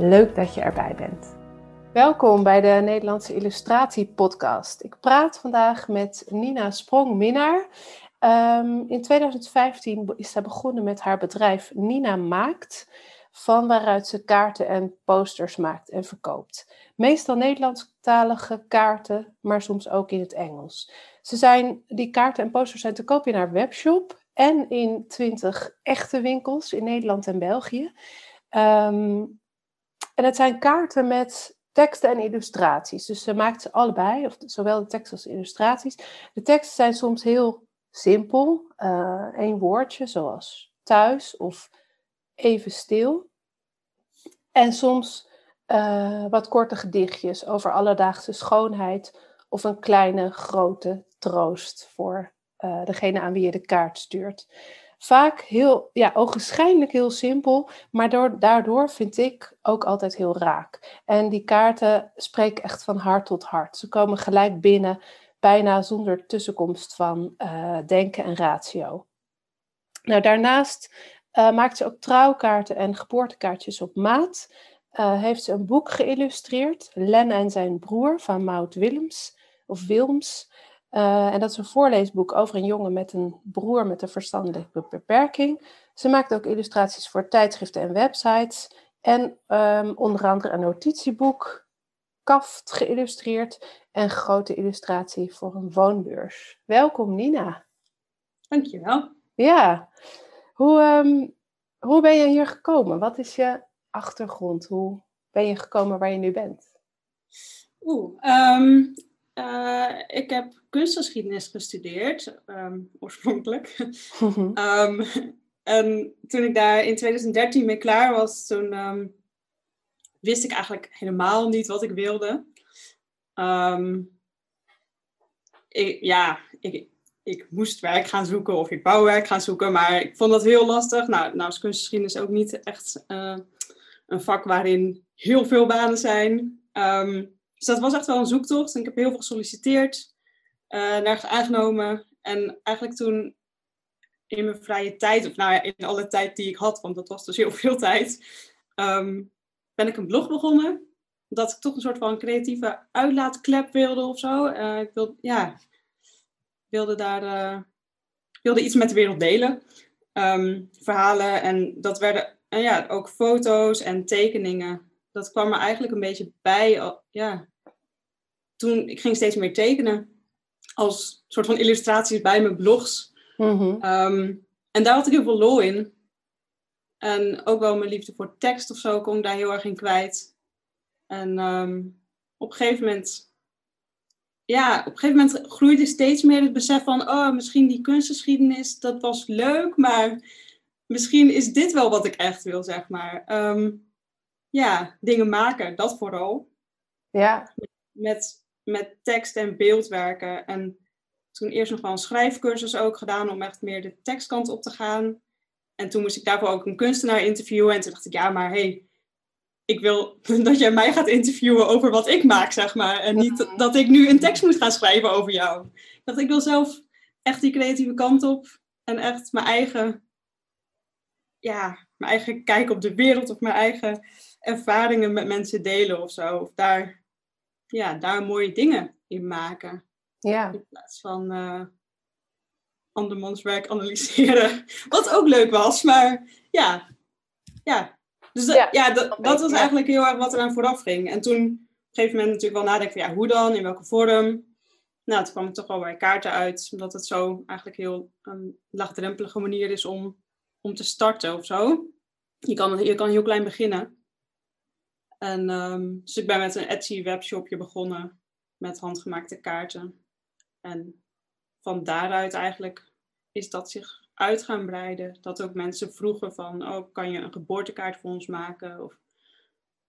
Leuk dat je erbij bent. Welkom bij de Nederlandse Illustratie Podcast. Ik praat vandaag met Nina Sprong-Minnaar. Um, in 2015 is zij begonnen met haar bedrijf Nina Maakt, van waaruit ze kaarten en posters maakt en verkoopt. Meestal Nederlandstalige kaarten, maar soms ook in het Engels. Ze zijn, die kaarten en posters zijn te koop in haar webshop en in 20 echte winkels in Nederland en België. Um, en het zijn kaarten met teksten en illustraties. Dus ze maakt ze allebei, of zowel de tekst als de illustraties. De teksten zijn soms heel simpel, uh, één woordje, zoals thuis of even stil. En soms uh, wat korte gedichtjes over alledaagse schoonheid of een kleine, grote troost voor uh, degene aan wie je de kaart stuurt vaak heel, ja, ogenschijnlijk heel simpel, maar door, daardoor vind ik ook altijd heel raak. En die kaarten spreken echt van hart tot hart. Ze komen gelijk binnen, bijna zonder tussenkomst van uh, denken en ratio. Nou, daarnaast uh, maakt ze ook trouwkaarten en geboortekaartjes op maat. Uh, heeft ze een boek geïllustreerd, Len en zijn broer van Maud Willems, of Wilms. Uh, en dat is een voorleesboek over een jongen met een broer met een verstandelijke beperking. Ze maakt ook illustraties voor tijdschriften en websites. En um, onder andere een notitieboek, kaft geïllustreerd en grote illustratie voor een woonbeurs. Welkom Nina. Dankjewel. Ja, hoe, um, hoe ben je hier gekomen? Wat is je achtergrond? Hoe ben je gekomen waar je nu bent? Oeh, um, uh, ik heb kunstgeschiedenis gestudeerd, um, oorspronkelijk. um, en toen ik daar in 2013 mee klaar was, toen um, wist ik eigenlijk helemaal niet wat ik wilde. Ik, ja, ik, ik moest werk gaan zoeken of ik bouwwerk gaan zoeken, maar ik vond dat heel lastig. Nou, nou is kunstgeschiedenis ook niet echt uh, een vak waarin heel veel banen zijn. Dus dat was echt wel een zoektocht en ik heb heel veel gesolliciteerd uh, nergens aangenomen. En eigenlijk toen in mijn vrije tijd, of nou ja, in alle tijd die ik had, want dat was dus heel veel tijd, um, ben ik een blog begonnen. Dat ik toch een soort van creatieve uitlaatklep wilde of zo. Uh, ik wilde, ja, wilde daar uh, wilde iets met de wereld delen. Um, verhalen en dat werden en ja, ook foto's en tekeningen. Dat kwam er eigenlijk een beetje bij. Ja, toen ik ging steeds meer tekenen als soort van illustraties bij mijn blogs. Mm en daar had ik heel veel lol in. En ook wel mijn liefde voor tekst of zo kon ik daar heel erg in kwijt. En um, op een gegeven moment, ja, op een gegeven moment groeide steeds meer het besef van, oh, misschien die kunstgeschiedenis, dat was leuk, maar misschien is dit wel wat ik echt wil, zeg maar. Um, ja, dingen maken, dat vooral. Ja. Met, met tekst en beeld werken. En toen eerst nog wel een schrijfcursus ook gedaan om echt meer de tekstkant op te gaan. En toen moest ik daarvoor ook een kunstenaar interviewen. En toen dacht ik, ja, maar hey, ik wil dat jij mij gaat interviewen over wat ik maak, zeg maar. En niet dat ik nu een tekst moet gaan schrijven over jou. Ik dacht, ik wil zelf echt die creatieve kant op. En echt mijn eigen, ja, mijn eigen kijk op de wereld of mijn eigen ervaringen met mensen delen of zo. Of daar ja, daar mooie dingen in maken. Ja. In plaats van uh, andermans werk analyseren. Wat ook leuk was, maar ja. Ja, dus dat, ja, dat, dat was eigenlijk heel erg wat er aan vooraf ging. En toen op een gegeven moment natuurlijk wel nadenken van ja, hoe dan, in welke vorm. Nou, toen kwam ik toch wel bij kaarten uit, omdat het zo eigenlijk heel een laagdrempelige manier is om, om te starten of zo. je, kan, je kan heel klein beginnen. En, ehm, dus ik ben met een Etsy webshopje begonnen met handgemaakte kaarten. En van daaruit eigenlijk is dat zich uit gaan breiden. Dat ook mensen vroegen van, oh, kan je een geboortekaart voor ons maken? Of,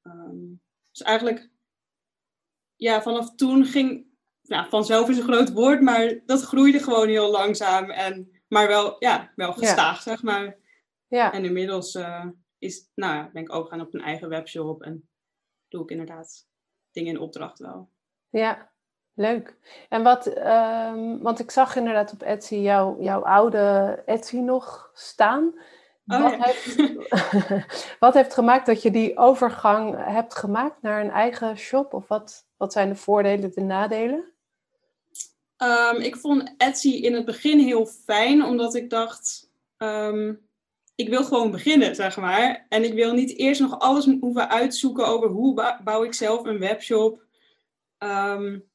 ehm, dus eigenlijk, ja, vanaf toen ging, ja, vanzelf is een groot woord, maar dat groeide gewoon heel langzaam. En, maar wel, ja, wel gestaag, zeg maar. Ja. En inmiddels uh, is, nou ja, ben ik ook gaan op een eigen webshop en doe ik inderdaad dingen in opdracht wel. Ja, Leuk. En wat, um, want ik zag inderdaad op Etsy jou, jouw oude Etsy nog staan. Oh, wat, heeft, wat heeft gemaakt dat je die overgang hebt gemaakt naar een eigen shop? Of wat, wat zijn de voordelen, de nadelen? Um, ik vond Etsy in het begin heel fijn, omdat ik dacht, um, ik wil gewoon beginnen, zeg maar. En ik wil niet eerst nog alles hoeven uitzoeken over hoe bouw ik zelf een webshop. Um,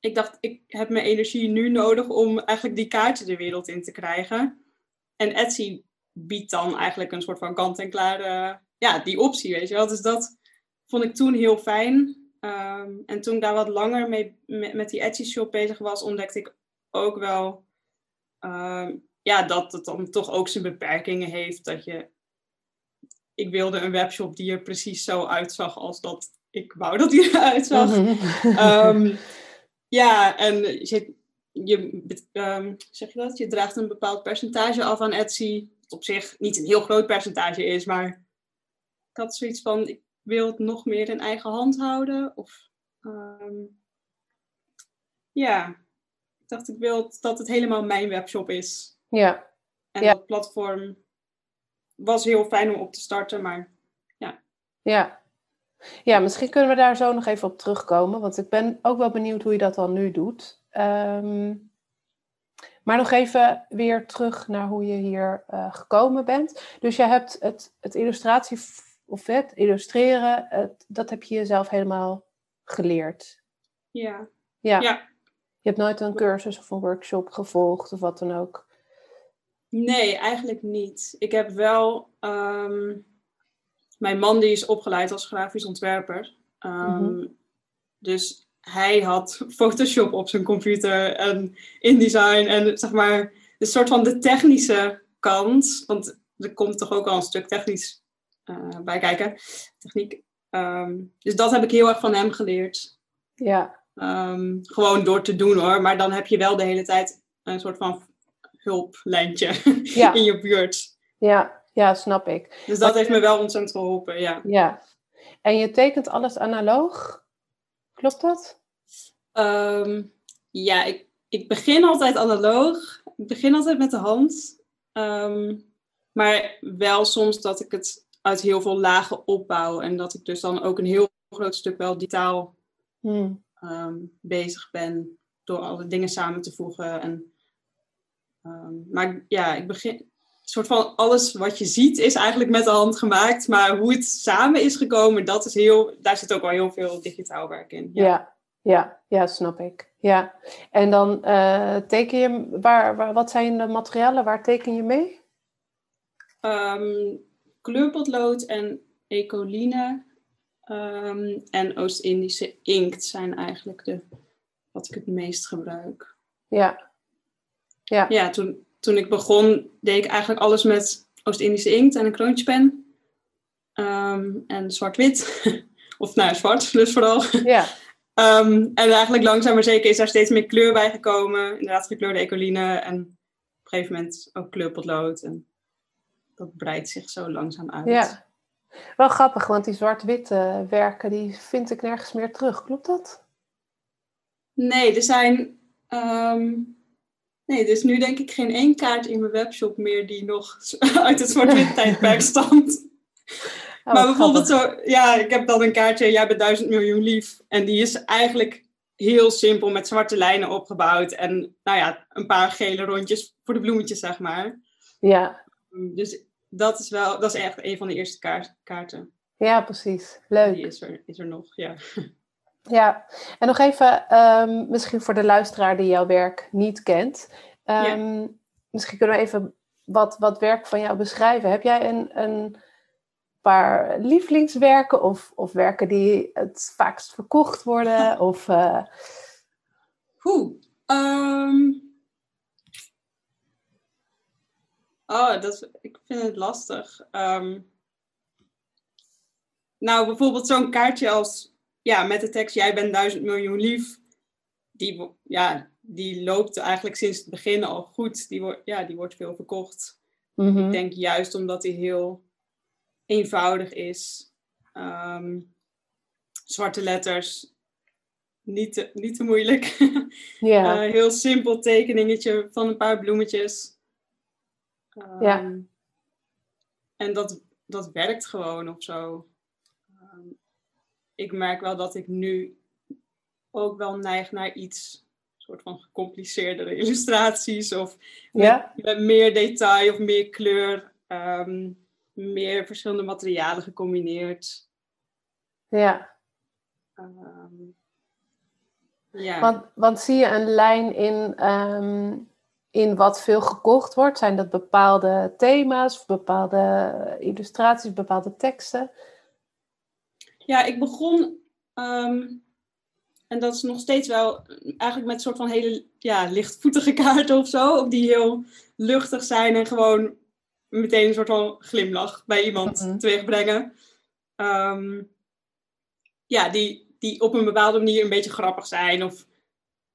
ik dacht, ik heb mijn energie nu nodig om eigenlijk die kaarten de wereld in te krijgen. En Etsy biedt dan eigenlijk een soort van kant-en-klare, ja, die optie, weet je wel. Dus dat vond ik toen heel fijn. Ehm, en toen ik daar wat langer mee, met, die Etsy-shop bezig was, ontdekte ik ook wel ehm, ja, dat het dan toch ook zijn beperkingen heeft. Dat je, ik wilde een webshop die er precies zo uitzag als dat ik wou dat die eruit zag. Mm ja, en je, je, um, zeg je dat? je draagt een bepaald percentage af aan Etsy. Wat op zich niet een heel groot percentage is, maar ik had zoiets van, ik wil het nog meer in eigen hand houden. Of, um, ja, ik dacht, ik wil dat het helemaal mijn webshop is. Ja. En dat platform was heel fijn om op te starten, maar ja. Ja, ja, misschien kunnen we daar zo nog even op terugkomen, want ik ben ook wel benieuwd hoe je dat dan nu doet. Ehm, maar nog even weer terug naar hoe je hier uh, gekomen bent. Dus je hebt het, het illustratie of het illustreren, het, dat heb je jezelf helemaal geleerd. Ja. ja. Ja. Je hebt nooit een cursus of een workshop gevolgd of wat dan ook? Nee, eigenlijk niet. Ik heb wel ehm, mijn man die is opgeleid als grafisch ontwerper. Ehm, mhm. Dus hij had Photoshop op zijn computer en InDesign en zeg maar de soort van de technische kant. Want er komt toch ook al een stuk technisch uh, bij kijken, techniek. Ehm, dus dat heb ik heel erg van hem geleerd. Ja. Gewoon door te doen hoor. Maar dan heb je wel de hele tijd een soort van hulplijntje ja. in je buurt. Ja, ja, snap ik. Dus dat heeft me wel ontzettend geholpen, ja. Ja. En je tekent alles analoog? Klopt dat? Ehm, ja, ik, ik begin altijd analoog. Ik begin altijd met de hand. Ehm, maar wel soms dat ik het uit heel veel lagen opbouw. En dat ik dus dan ook een heel groot stuk wel digitaal hmm. Ehm, bezig ben. Door alle dingen samen te voegen. En, maar ja, ik begin, soort van alles wat je ziet is eigenlijk met de hand gemaakt. Maar hoe het samen is gekomen, dat is heel, daar zit ook wel heel veel digitaal werk in. Ja, ja, ja, snap ik. Ja. En dan uh, teken je, waar, waar, wat zijn de materialen, waar teken je mee? Um, kleurpotlood en ecoline um, en Oost-Indische inkt zijn eigenlijk de, wat ik het meest gebruik. Ja. Ja, ja toen, toen ik begon, deed ik eigenlijk alles met Oost-Indische inkt en een kroontjespen. Um, en zwart-wit. of nou, zwart dus vooral. Ja. Um, en eigenlijk langzaam maar zeker is daar steeds meer kleur bij gekomen. Inderdaad, gekleurde ecoline en op een gegeven moment ook kleurpotlood. En dat breidt zich zo langzaam uit. Ja, wel grappig, want die zwart-witte werken, die vind ik nergens meer terug. Klopt dat? Nee, er zijn um, Nee, dus nu denk ik geen één kaart in mijn webshop meer die nog uit het zwart-wit tijdperk stamt. Oh, maar bijvoorbeeld zo, ja, ik heb dan een kaartje, jij bent duizend miljoen lief. En die is eigenlijk heel simpel met zwarte lijnen opgebouwd. En nou ja, een paar gele rondjes voor de bloemetjes, zeg maar. Ja. Dus dat is wel, dat is echt een van de eerste kaarten. Ja, precies. Leuk. Die is er, is er nog, ja. Ja, en nog even, ehm, misschien voor de luisteraar die jouw werk niet kent. Um, Misschien kunnen we even wat, wat werk van jou beschrijven. Heb jij een, een paar lievelingswerken of, of werken die het vaakst verkocht worden? Of, uh... Oeh, ehm. Oh, dat, ik vind het lastig. Um... Nou, bijvoorbeeld zo'n kaartje als ja, met de tekst Jij bent duizend miljoen lief. Die, ja, die loopt eigenlijk sinds het begin al goed. Die, wordt ja, die wordt veel verkocht. Mhm. Ik denk juist omdat die heel eenvoudig is. Ehm, zwarte letters. Niet te, niet te moeilijk. Ja. Eh, heel simpel tekeningetje van een paar bloemetjes. Ja. En dat, dat werkt gewoon of zo. Ik merk wel dat ik nu ook wel neig naar iets soort van gecompliceerdere illustraties of met, Ja? met meer detail of meer kleur, ehm, meer verschillende materialen gecombineerd. ja. Ehm, ja. Want, want zie je een lijn in, ehm, in wat veel gekocht wordt? Zijn dat bepaalde thema's, bepaalde illustraties, bepaalde teksten? Ja, ik begon, ehm, en dat is nog steeds wel, eigenlijk met een soort van hele ja, lichtvoetige kaarten of zo, die heel luchtig zijn en gewoon meteen een soort van glimlach bij iemand Mhm. teweegbrengen. Ehm, ja, die, die op een bepaalde manier een beetje grappig zijn of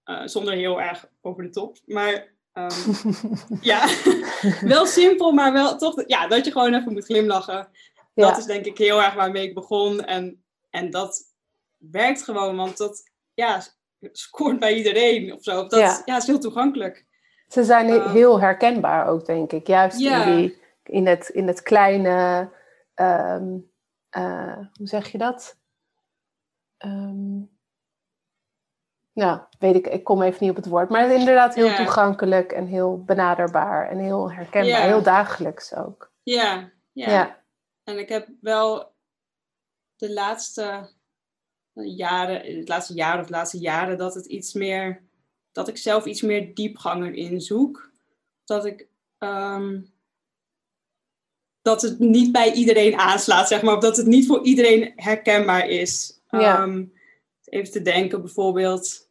eh, zonder heel erg over de top. Maar ehm, ja, wel simpel, maar wel toch, ja, dat je gewoon even moet glimlachen. Dat is denk ik heel erg waarmee ik begon. En, en dat werkt gewoon, want dat ja, scoort bij iedereen of zo. Dat Ja. ja. is heel toegankelijk. ze zijn Ehm, heel herkenbaar ook, denk ik. Juist in, die, in, het, in het kleine, ehm, eh, hoe zeg je dat? Ehm, nou, weet ik, ik kom even niet op het woord. Maar inderdaad heel toegankelijk en heel benaderbaar en heel herkenbaar. Heel dagelijks ook. Ja, ja. Ja. En ik heb wel de laatste jaren, het laatste jaar of de laatste jaren, dat het iets meer, dat ik zelf iets meer diepgang erin zoek. Dat ik, ehm, dat het niet bij iedereen aanslaat, zeg maar. Of dat het niet voor iedereen herkenbaar is. Ja. Ehm, even te denken, bijvoorbeeld.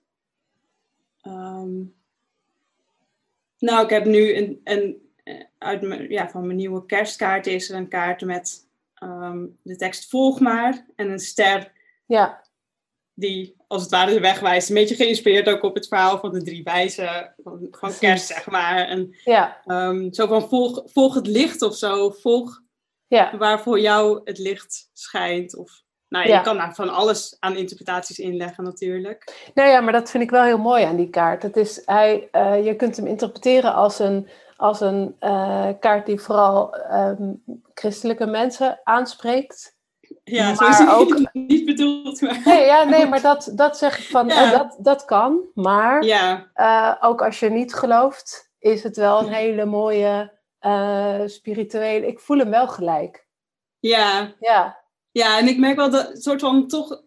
ehm, nou, ik heb nu een, een eh, uit mijn, ja, van mijn nieuwe kerstkaart is er een kaart met ehm, de tekst volg maar en een ster Ja, die als het ware de weg wijst. Een beetje geïnspireerd ook op het verhaal van de drie wijzen van, kerst, zeg maar. En ja, ehm, zo van volg, volg het licht of zo. Volg ja. waar voor jou het licht schijnt. Of, nou, Ja. je kan daar van alles aan interpretaties inleggen natuurlijk. Nou ja, maar dat vind ik wel heel mooi aan die kaart. Het is, hij, eh, je kunt hem interpreteren als een, als een eh, kaart die vooral ehm, christelijke mensen aanspreekt. Ja, Maar zo is het ook- niet, bedoeld. Maar, Nee, ja, nee maar dat, dat zeg ik van, Ja. eh, dat, dat kan. Maar ja, eh, ook als je niet gelooft, is het wel een hele mooie eh, spirituele... Ik voel hem wel gelijk. ja, Ja, Ja, en ik merk wel dat soort van toch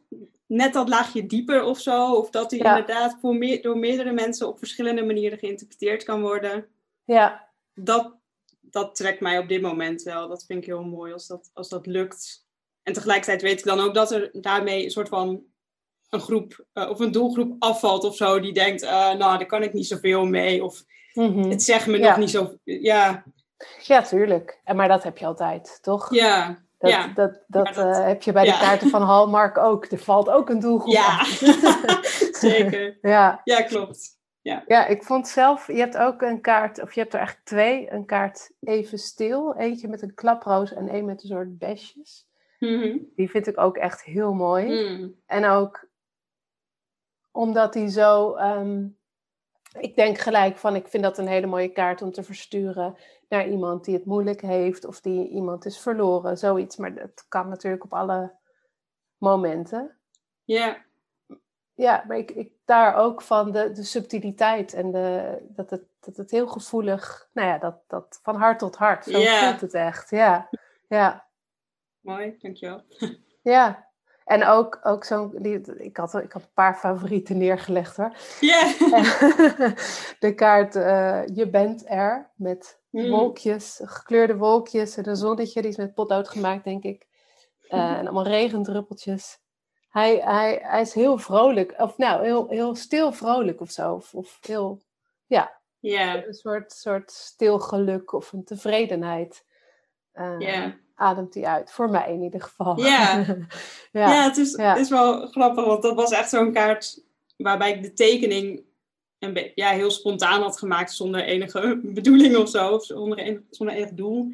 net dat laagje dieper of zo. Of dat die Ja. inderdaad voor meer, door meerdere mensen op verschillende manieren geïnterpreteerd kan worden. Ja, Dat, dat trekt mij op dit moment wel. Dat vind ik heel mooi als dat, als dat lukt. En tegelijkertijd weet ik dan ook dat er daarmee een soort van een groep eh, of een doelgroep afvalt of zo. Die denkt, eh, nou, daar kan ik niet zoveel mee. Of mhm. het zegt me Ja. nog niet zo... Ja, ja, tuurlijk. En, maar dat heb je altijd, toch? ja, Dat, ja. dat, dat, eh, heb je bij de ja. kaarten van Hallmark ook. Er valt ook een doelgroep Ja, af. zeker. ja. Ja, klopt. Ja, ik vond zelf... Je hebt ook een kaart, of je hebt er eigenlijk twee. Een kaart even stil. Eentje met een klaproos en één met een soort besjes. Mhm. Die vind ik ook echt heel mooi. Mm. En ook omdat die zo. ehm, ik denk gelijk van, ik vind dat een hele mooie kaart om te versturen naar iemand die het moeilijk heeft of die iemand is verloren, zoiets. Maar dat kan natuurlijk op alle momenten. Ja, Ja, maar ik, ik daar ook van de, de subtiliteit en de, dat, het, dat het heel gevoelig, nou ja, dat, dat van hart tot hart. Zo Ja. voelt het echt. Ja, ja. mooi, dankjewel. Ja, en ook, ook zo'n. die- Ik had, ik had een paar favorieten neergelegd hoor. Ja. De kaart eh, Je bent er met Mm. wolkjes, gekleurde wolkjes en een zonnetje. Die is met potlood gemaakt, denk ik. eh, en allemaal regendruppeltjes. Hij, hij, hij is heel vrolijk, of nou, heel, heel stil vrolijk of zo. Of, of heel, ja, een soort, soort stil geluk of een tevredenheid. ja. Ademt hij uit, voor mij in ieder geval. Ja. ja. Ja, het is, ja. het is wel grappig, want dat was echt zo'n kaart waarbij ik de tekening be- ja, heel spontaan had gemaakt zonder enige bedoeling of zo, of zonder, enig, zonder enig doel.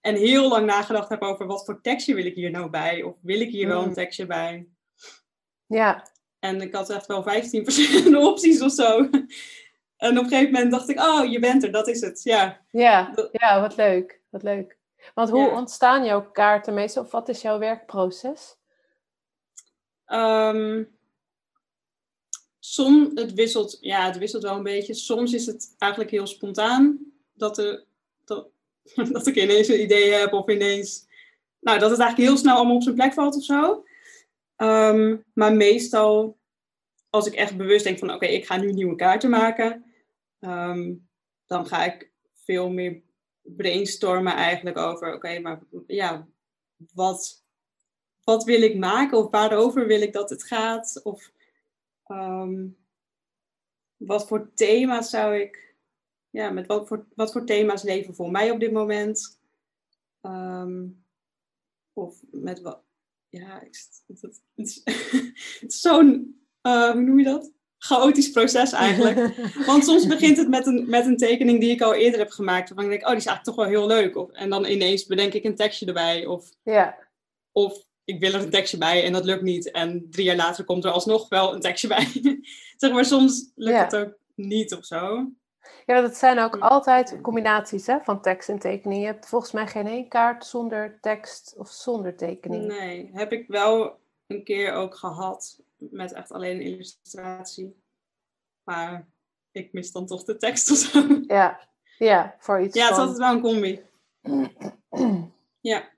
En heel lang nagedacht heb over wat voor tekstje wil ik hier nou bij, of wil ik hier wel Mm. een tekstje bij. Ja, En ik had echt wel 15 verschillende opties of zo. En op een gegeven moment dacht ik, oh, je bent er, dat is het. Ja, ja, ja, wat leuk, wat leuk. Want hoe Ja. ontstaan jouw kaarten meestal? Of wat is jouw werkproces? Ehm som, het wisselt, ja, het wisselt wel een beetje. Soms is het eigenlijk heel spontaan dat, er, dat, dat ik ineens een idee heb of ineens, nou, dat het eigenlijk heel snel allemaal op zijn plek valt of zo. Ehm, maar meestal, als ik echt bewust denk van, oké, ik ga nu nieuwe kaarten maken, ehm, dan ga ik veel meer brainstormen eigenlijk over, oké, maar ja, wat, wat wil ik maken of waarover wil ik dat het gaat? Of ehm, wat voor thema's zou ik, ja, met wat voor, wat voor thema's leven voor mij op dit moment? Of met wat, ja, ik, het, is, het is zo'n, eh, hoe noem je dat? Chaotisch proces eigenlijk. Want soms begint het met een, met een tekening die ik al eerder heb gemaakt. Waarvan ik denk, oh, die is eigenlijk toch wel heel leuk. Of, en dan ineens bedenk ik een tekstje erbij. Of ja, of ik wil er een tekstje bij en dat lukt niet. En drie jaar later komt er alsnog wel een tekstje bij. zeg maar, soms lukt Ja. het ook niet of zo. Ja, dat zijn ook altijd combinaties hè, van tekst en tekening. Je hebt volgens mij geen één kaart zonder tekst of zonder tekening. Nee, heb ik wel een keer ook gehad met echt alleen een illustratie. Maar ik mis dan toch de tekst of zo. Ja, ja, voor iets Ja, het is van... altijd wel een combi. Ja.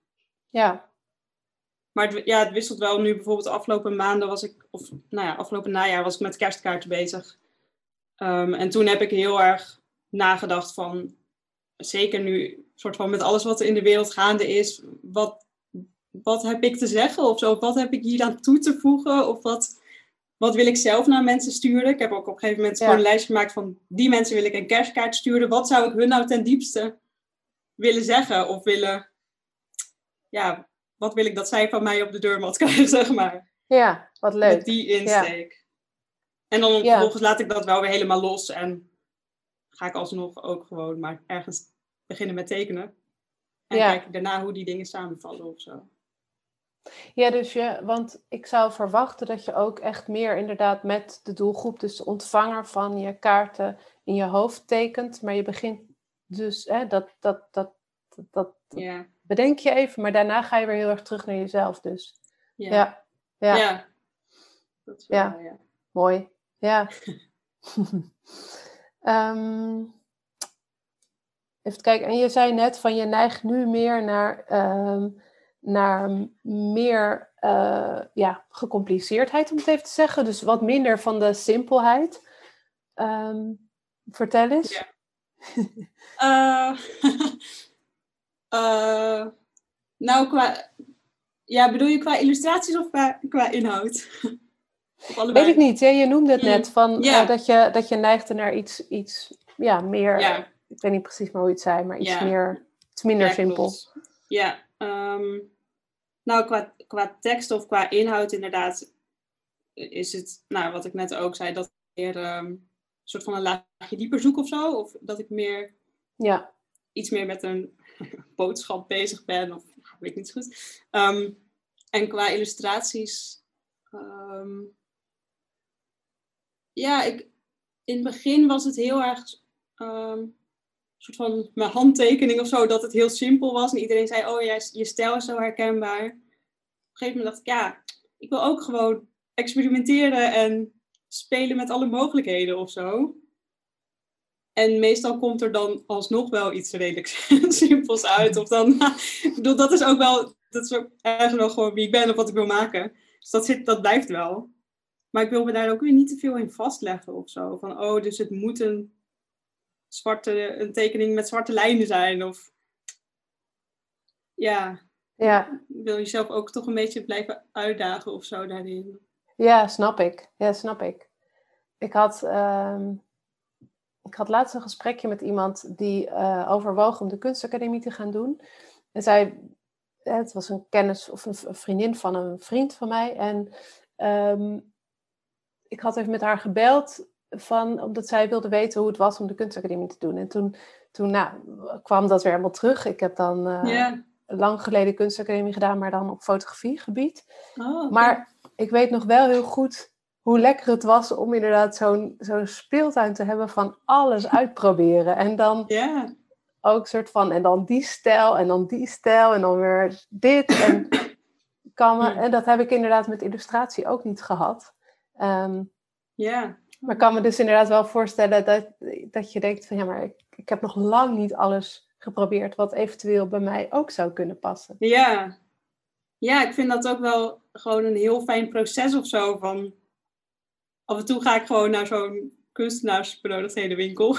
Ja, Maar het, ja, het wisselt wel. Nu bijvoorbeeld de afgelopen maanden was ik, of nou ja, afgelopen najaar was ik met kerstkaarten bezig. Ehm, en toen heb ik heel erg nagedacht van, zeker nu, soort van met alles wat er in de wereld gaande is, wat, wat heb ik te zeggen of zo? Wat heb ik hier aan toe te voegen? Of wat, wat wil ik zelf naar mensen sturen? Ik heb ook op een gegeven moment Ja. gewoon een lijst gemaakt van, die mensen wil ik een kerstkaart sturen. Wat zou ik hun nou ten diepste willen zeggen of willen, ja, wat wil ik dat zij van mij op de deurmat krijgen, zeg maar. ja, wat leuk. Met die insteek. En dan Ja. vervolgens laat ik dat wel weer helemaal los en ga ik alsnog ook gewoon maar ergens beginnen met tekenen. En Ja. kijk ik daarna hoe die dingen samenvallen of zo. Ja, dus je, want ik zou verwachten dat je ook echt meer inderdaad met de doelgroep, dus de ontvanger van je kaarten in je hoofd tekent. Maar je begint dus, hè, dat, dat, dat, dat, dat Ja. bedenk je even, maar daarna ga je weer heel erg terug naar jezelf. Dus Ja. ja, ja, Ja. Dat is wel, Ja. ja. mooi. Ja. Ehm, even kijken, en je zei net van je neigt nu meer naar, ehm, naar meer eh, ja, gecompliceerdheid, om het even te zeggen. Dus wat minder van de simpelheid. Ehm, vertel eens. Ja. Eh, eh, nou, qua... Ja, bedoel je qua illustraties of qua inhoud? Weet ik niet, hè? je noemde het Mm, net, van, ja. eh, dat, je, dat je neigde naar iets, iets ja, meer, Ja. ik weet niet precies hoe je het zei, maar iets Ja. meer, minder Ja, simpel. Ja, ehm, nou qua, qua tekst of qua inhoud inderdaad is het, nou wat ik net ook zei, dat ik meer ehm, een soort van een laagje dieper zoek of zo. Of dat ik meer Ja, iets meer met een boodschap bezig ben. Of weet ik niet zo goed. Ehm, en qua illustraties. Ja, ik, in het begin was het heel erg. een soort van mijn handtekening of zo, dat het heel simpel was. En iedereen zei, oh ja, je stijl is zo herkenbaar. Op een gegeven moment dacht ik, ja, ik wil ook gewoon experimenteren en spelen met alle mogelijkheden of zo. En meestal komt er dan alsnog wel iets redelijk simpels uit. Of dan, ik bedoel, dat is ook wel, dat is ook ergens wel gewoon wie ik ben of wat ik wil maken. Dus dat, zit, dat blijft wel. Maar ik wil me daar ook weer niet te veel in vastleggen of zo. Van, oh, dus het moet een zwarte, een tekening met zwarte lijnen zijn. Of ja, Ja. Wil jezelf ook toch een beetje blijven uitdagen of zo daarin. Ja, snap ik. Ja, snap ik. Ik had, ehm, ik had laatst een gesprekje met iemand die uh, overwoog om de kunstacademie te gaan doen. En zij, het was een kennis of een vriendin van een vriend van mij. En ehm, ik had even met haar gebeld, van, omdat zij wilde weten hoe het was om de kunstacademie te doen. En toen, toen nou, kwam dat weer helemaal terug. Ik heb dan uh, lang geleden kunstacademie gedaan, maar dan op fotografiegebied. Oh, Maar ik weet nog wel heel goed hoe lekker het was om inderdaad zo'n zo'n speeltuin te hebben van alles uitproberen. En dan yeah. ook soort van, en dan die stijl, en dan die stijl, en dan weer dit. En, kan en dat heb ik inderdaad met illustratie ook niet gehad. Um, ja. Maar ik kan me dus inderdaad wel voorstellen dat, dat je denkt van ja, maar ik, ik heb nog lang niet alles geprobeerd wat eventueel bij mij ook zou kunnen passen. Ja. Ja, ik vind dat ook wel gewoon een heel fijn proces of zo. Van, af en toe ga ik gewoon naar zo'n kunstenaarsbenodigdheden winkel.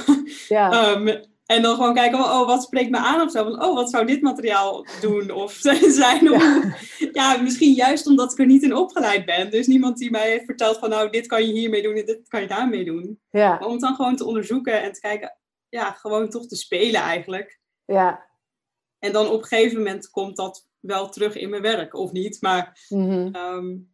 Ja. um, En dan gewoon kijken, oh, wat spreekt me aan of zo. Van, oh, wat zou dit materiaal doen of zijn? Of, ja. ja. misschien juist omdat ik er niet in opgeleid ben. Dus niemand die mij heeft verteld van, nou, dit kan je hiermee doen en dit kan je daarmee doen. Ja. Maar om het dan gewoon te onderzoeken en te kijken, ja, gewoon toch te spelen eigenlijk. Ja. En dan op een gegeven moment komt dat wel terug in mijn werk, of niet. Maar mm -hmm. um,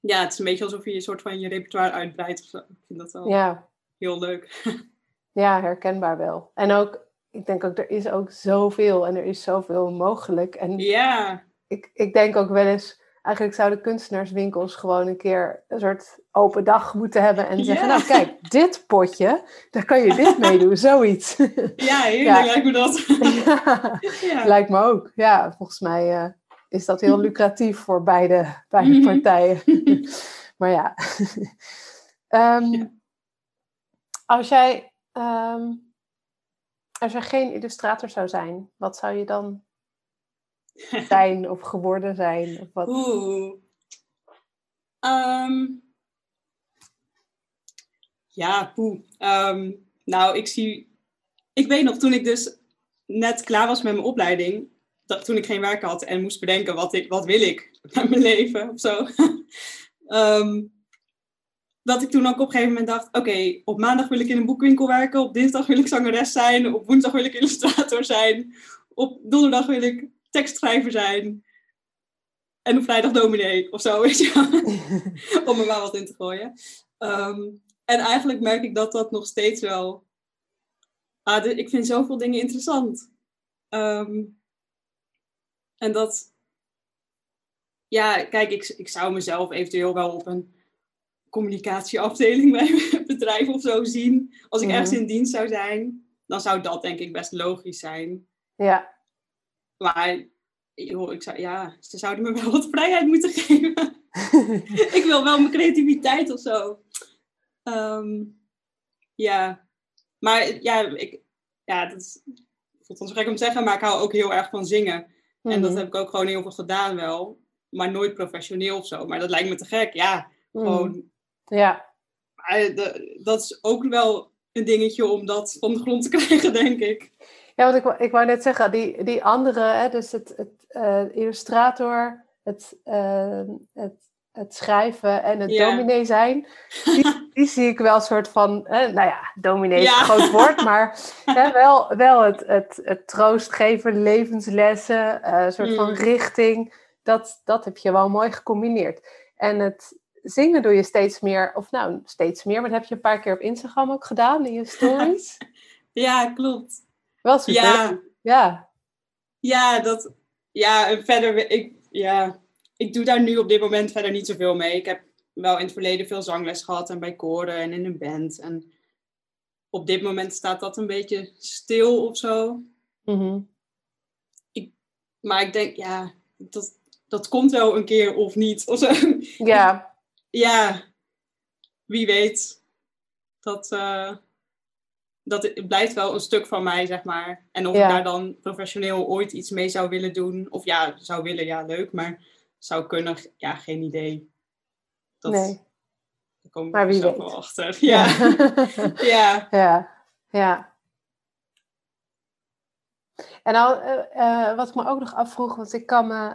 ja, het is een beetje alsof je een soort van je repertoire uitbreidt of zo. Ik vind dat wel ja. heel leuk. Ja, herkenbaar wel. En ook, ik denk ook, er is ook zoveel en er is zoveel mogelijk. En ja. ik, ik denk ook wel eens, eigenlijk zouden kunstenaarswinkels gewoon een keer een soort open dag moeten hebben en zeggen, Ja. nou kijk, dit potje, daar kan je dit mee doen, zoiets. Ja, heerlijk Ja. lijkt me dat. ja, ja. lijkt me ook. Ja, volgens mij eh, is dat heel lucratief voor beide, beide Mhm. partijen. maar ja. Ehm, Ja. Als jij Ehm, als er geen illustrator zou zijn, wat zou je dan zijn of geworden zijn? Of wat? Oeh. Ehm. ja, poeh. Ehm, nou, ik zie... Ik weet nog, toen ik dus net klaar was met mijn opleiding, dat, toen ik geen werk had en moest bedenken, wat, ik, wat wil ik met mijn leven of zo. Ehm, dat ik toen ook op een gegeven moment dacht, oké, op maandag wil ik in een boekwinkel werken, op dinsdag wil ik zangeres zijn, op woensdag wil ik illustrator zijn, op donderdag wil ik tekstschrijver zijn. En op vrijdag dominee of zo, weet je. Om er maar wat in te gooien. Ehm, en eigenlijk merk ik dat dat nog steeds wel... Ah, ik vind zoveel dingen interessant. Ehm, en dat... Ja, kijk, ik, ik zou mezelf eventueel wel op een communicatieafdeling bij een bedrijf of zo zien. Als ik Mhm. ergens in dienst zou zijn, dan zou dat denk ik best logisch zijn. Ja, Maar joh, ik zou, ja, ze zouden me wel wat vrijheid moeten geven. ik wil wel mijn creativiteit of zo. Ehm, ja, maar ja, ik, ja, dat is, voelt ons gek om te zeggen, maar ik hou ook heel erg van zingen. En dat Mhm. heb ik ook gewoon heel veel gedaan wel. Maar nooit professioneel of zo. Maar dat lijkt me te gek, ja. Mhm. Gewoon, Ja, maar de- dat is ook wel een dingetje om dat van de grond te krijgen, denk ik. ja want ik, wou- ik wou net zeggen, die, die andere, hè, dus het, het eh, illustrator, het, eh, het, het schrijven en het Ja. dominee zijn, die, die zie ik wel een soort van, eh, nou ja, dominee is Ja. een groot woord, maar hè, wel, wel het, het, het troost geven, levenslessen, eh, een soort van Mm. richting, dat, dat heb je wel mooi gecombineerd. En het zingen doe je steeds meer, of nou, steeds meer, maar dat heb je een paar keer op Instagram ook gedaan in je stories. Ja, klopt. Wel super. Ja, Ja. Ja, dat. Ja, en verder. Ik, ja, ik doe daar nu op dit moment verder niet zoveel mee. Ik heb wel in het verleden veel zangles gehad en bij koren en in een band. En op dit moment staat dat een beetje stil of zo. Mhm. Maar ik denk, ja, dat, dat komt wel een keer of niet. Of zo. Ja, Ja, wie weet. Dat, eh, dat het blijft wel een stuk van mij, zeg maar. En of Ja. ik daar dan professioneel ooit iets mee zou willen doen. Of ja, zou willen, ja, leuk. Maar zou kunnen, ja, geen idee. Dat, nee. Daar kom ik Maar wie weet. wel achter. Ja. ja. ja, ja. En al, eh, eh, wat ik me ook nog afvroeg, want ik kan me,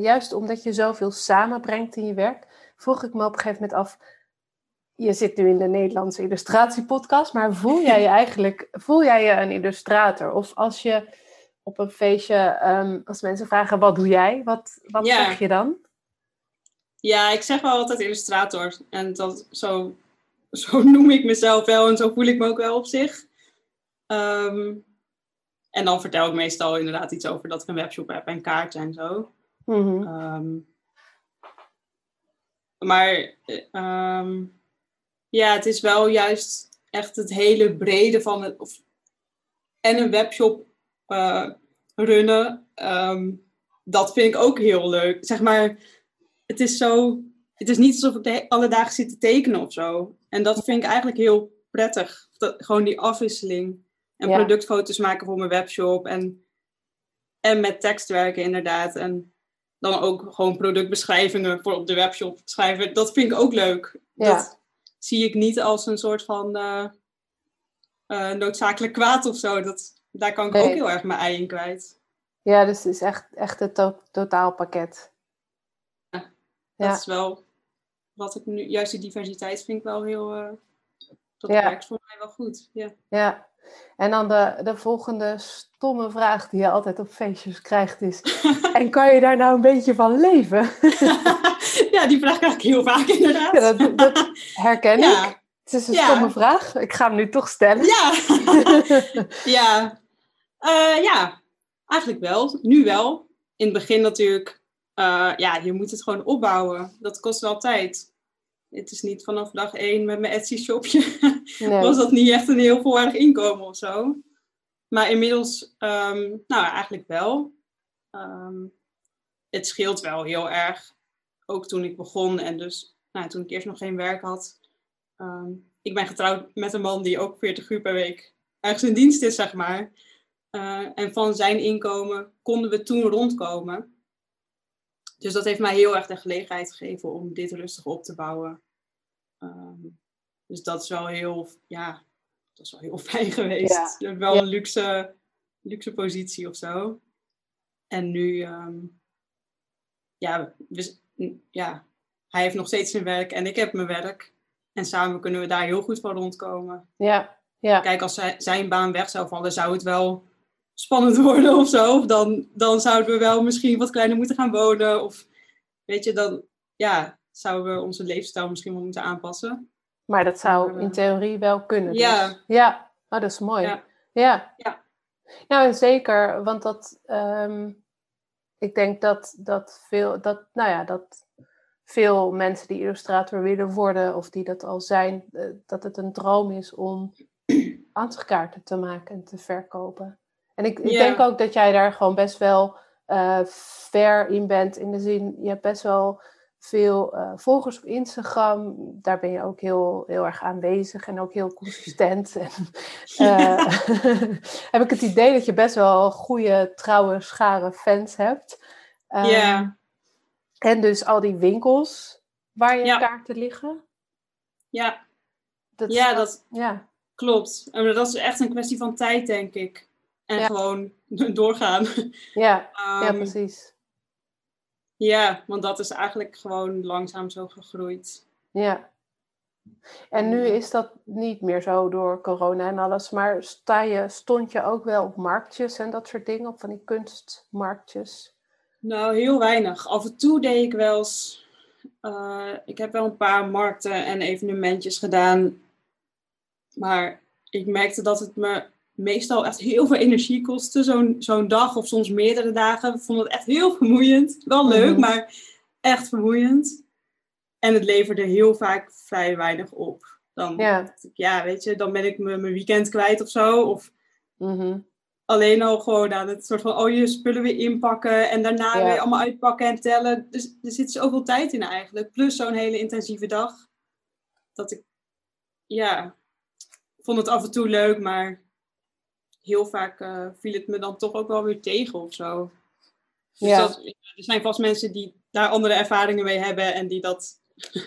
juist omdat je zoveel samenbrengt in je werk, vroeg ik me op een gegeven moment af, je zit nu in de Nederlandse illustratiepodcast, maar voel jij je eigenlijk, voel jij je een illustrator? Of als je op een feestje, ehm, als mensen vragen, wat doe jij? Wat, wat zeg je dan? Ja, ik zeg wel altijd illustrator. En dat, zo, zo noem ik mezelf wel en zo voel ik me ook wel op zich. Ehm, en dan vertel ik meestal inderdaad iets over dat ik een webshop heb en kaarten en zo. Mhm. Ehm, maar ehm, ja, het is wel juist echt het hele brede van het. Of, en een webshop eh, runnen. dat vind ik ook heel leuk. Zeg maar, het is zo. Het is niet alsof ik de alle dagen zit te tekenen of zo. En dat vind ik eigenlijk heel prettig. Dat, gewoon die afwisseling. En productfoto's maken voor mijn webshop. En, en met tekst werken inderdaad. En dan ook gewoon productbeschrijvingen voor op de webshop schrijven. Dat vind ik ook leuk. Ja. Dat zie ik niet als een soort van uh, uh, noodzakelijk kwaad of zo. Dat, daar kan ik ook heel erg mijn ei in kwijt. Ja, dus het is echt, echt het to totaalpakket. Ja, dat is wel wat ik nu... Juist die diversiteit vind ik wel heel... Uh, dat werkt voor mij wel goed. Ja. ja. En dan de, de volgende stomme vraag die je altijd op feestjes krijgt is... en kan je daar nou een beetje van leven? ja, die vraag krijg ik heel vaak inderdaad. Ja, dat, dat herken ik. Het is een stomme vraag. Ik ga hem nu toch stellen. Ja, ja. Uh, ja, eigenlijk wel. Nu wel. In het begin natuurlijk. Uh, ja, je moet het gewoon opbouwen. Dat kost wel tijd het is niet vanaf dag één met mijn Etsy-shopje. Nee. was dat niet echt een heel volwaardig inkomen of zo. Maar inmiddels, um, nou eigenlijk wel. Um, het scheelt wel heel erg. Ook toen ik begon en dus nou, toen ik eerst nog geen werk had. Um, ik ben getrouwd met een man die ook 40 uur per week ergens in dienst is, zeg maar. Uh, en van zijn inkomen konden we toen rondkomen. Dus dat heeft mij heel erg de gelegenheid gegeven om dit rustig op te bouwen. Um, dus dat is wel heel, ja, dat is wel heel fijn geweest. Ja. Wel ja. een luxe, luxe positie of zo. En nu, um, ja, we, ja, hij heeft nog steeds zijn werk en ik heb mijn werk. En samen kunnen we daar heel goed van rondkomen. Ja, ja. Kijk, als zijn baan weg zou vallen, zou het wel spannend worden of zo. Of dan, dan zouden we wel misschien wat kleiner moeten gaan wonen. Of weet je, dan ja, zouden we onze levensstijl misschien wel moeten aanpassen. Maar dat zou in theorie wel kunnen. Dus. Ja. Ja, oh, dat is mooi. Ja. ja. ja. Nou, zeker, want dat, um, ik denk dat, dat veel, dat, nou ja, dat veel mensen die illustrator willen worden, of die dat al zijn, dat het een droom is om ansichtkaarten te maken en te verkopen. En ik, ik denk ook dat jij daar gewoon best wel uh, ver in bent. In de zin, je hebt best wel veel uh, volgers op Instagram. Daar ben je ook heel, heel erg aanwezig en ook heel consistent. en, uh, heb ik het idee dat je best wel goede, trouwe, schare fans hebt. Um, ja. En dus al die winkels waar je ja. kaarten liggen. Ja. Dat, ja, dat ja. klopt. En dat is echt een kwestie van tijd, denk ik. En Ja. gewoon doorgaan. Ja, ja, Ehm, precies. Ja, want dat is eigenlijk gewoon langzaam zo gegroeid. Ja. En nu is dat niet meer zo door corona en alles, maar sta je, stond je ook wel op marktjes en dat soort dingen, op van die kunstmarktjes? Nou, heel weinig. Af en toe deed ik wel eens. eh, ik heb wel een paar markten en evenementjes gedaan. Maar ik merkte dat het me meestal echt heel veel energie kostte. Zo'n zo'n dag of soms meerdere dagen. Ik vond het echt heel vermoeiend. Wel leuk, Mhm. maar echt vermoeiend. En het leverde heel vaak vrij weinig op. Dan, Ja. weet je, dan ben ik mijn weekend kwijt of zo. Of Mhm. alleen al gewoon aan het soort van, oh, je spullen weer inpakken en daarna Ja. weer allemaal uitpakken en tellen. Dus er zit zoveel tijd in eigenlijk. Plus zo'n hele intensieve dag. Dat ik, ja, vond het af en toe leuk, maar heel vaak eh, viel het me dan toch ook wel weer tegen of zo. Dus Ja. dat, er zijn vast mensen die daar andere ervaringen mee hebben en die dat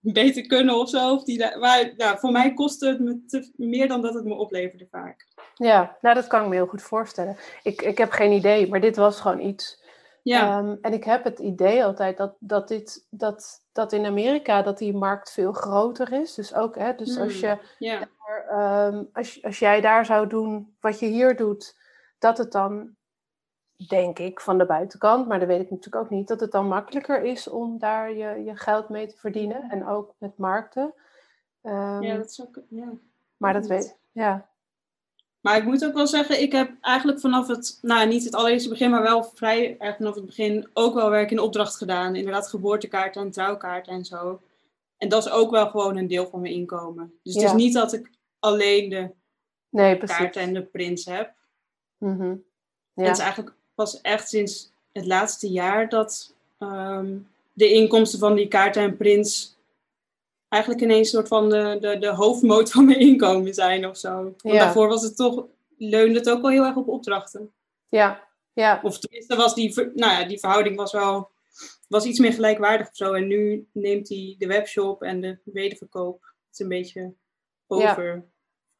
beter kunnen of zo. Of die daar, maar voor mij kostte het me te- meer dan dat het me opleverde vaak. Ja, nou dat kan ik me heel goed voorstellen. Ik, ik heb geen idee, maar dit was gewoon iets. Ja, Ehm, en ik heb het idee altijd dat, dat, dit, dat, dat in Amerika dat die markt veel groter is. Dus ook, hè, dus als, Hmm. je, ehm, als, als jij daar zou doen wat je hier doet, dat het dan, denk ik, van de buitenkant, maar dat weet ik natuurlijk ook niet, dat het dan makkelijker is om daar je, je geld mee te verdienen. En ook met markten. Ehm, ja, dat is ook, ja. maar dat weet ja. Maar ik moet ook wel zeggen, ik heb eigenlijk vanaf het, nou niet het allereerste begin, maar wel vrij erg vanaf het begin ook wel werk in opdracht gedaan. Inderdaad, geboortekaarten en trouwkaarten en zo. En dat is ook wel gewoon een deel van mijn inkomen. Dus het is niet dat ik alleen de Nee, kaarten en de prints heb. Mhm. Ja. het is eigenlijk pas echt sinds het laatste jaar dat ehm, de inkomsten van die kaarten en prints eigenlijk ineens een soort van de, de, de hoofdmoot van mijn inkomen zijn of zo. Want Ja. daarvoor was het toch, leunde het ook wel heel erg op opdrachten. ja, ja, Of tenminste was die, nou ja, die verhouding was wel was iets meer gelijkwaardig of zo. En nu neemt hij de webshop en de wederverkoop het is een beetje over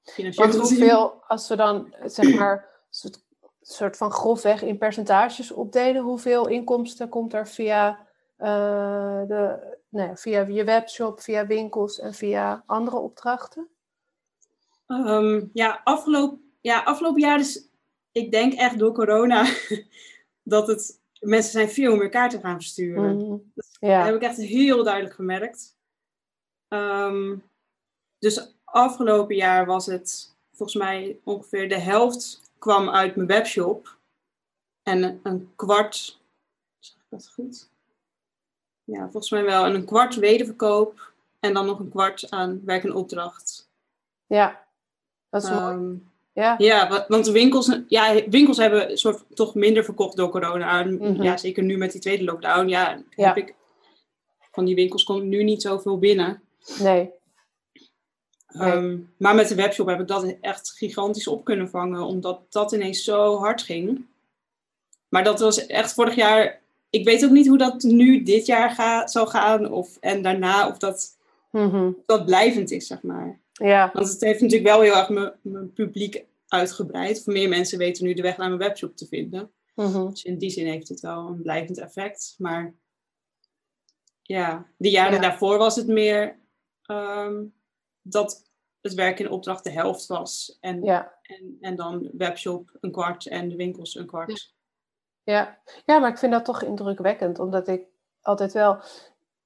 financieel Want hoeveel, als we dan zeg maar soort, soort van grofweg in percentages opdelen, hoeveel inkomsten komt er via, eh, de, nee, via je webshop, via winkels en via andere opdrachten? Ehm, ja, afgelopen, ja, afgelopen jaar is, ik denk echt door corona, dat het, mensen zijn veel meer kaarten gaan versturen. Mhm. Dat Ja, heb ik echt heel duidelijk gemerkt. Ehm, dus afgelopen jaar was het volgens mij ongeveer de helft kwam uit mijn webshop. En een kwart, zeg ik dat goed? Ja, volgens mij wel. En een kwart wederverkoop. En dan nog een kwart aan werk en opdracht. ja, dat is mooi. Ehm, Ja, ja, wa- want de winkels, ja, winkels hebben soort toch minder verkocht door corona. Mhm. Ja, zeker nu met die tweede lockdown. Ja, Ja. heb ik van die winkels komt nu niet zoveel binnen. nee, Nee. Ehm, maar met de webshop heb ik dat echt gigantisch op kunnen vangen, omdat dat ineens zo hard ging. Maar dat was echt vorig jaar. Ik weet ook niet hoe dat nu dit jaar ga, zal gaan, of, en daarna, of dat, Mhm. dat blijvend is, zeg maar. ja, Want het heeft natuurlijk wel heel erg mijn, publiek uitgebreid. Voor meer mensen weten nu de weg naar mijn webshop te vinden. mhm. Dus in die zin heeft het wel een blijvend effect. Maar ja, de jaren Ja. daarvoor was het meer ehm, dat het werk in opdracht de helft was. En, ja. en, en dan webshop een kwart en de winkels een kwart. Ja. ja, maar ik vind dat toch indrukwekkend, omdat ik altijd wel.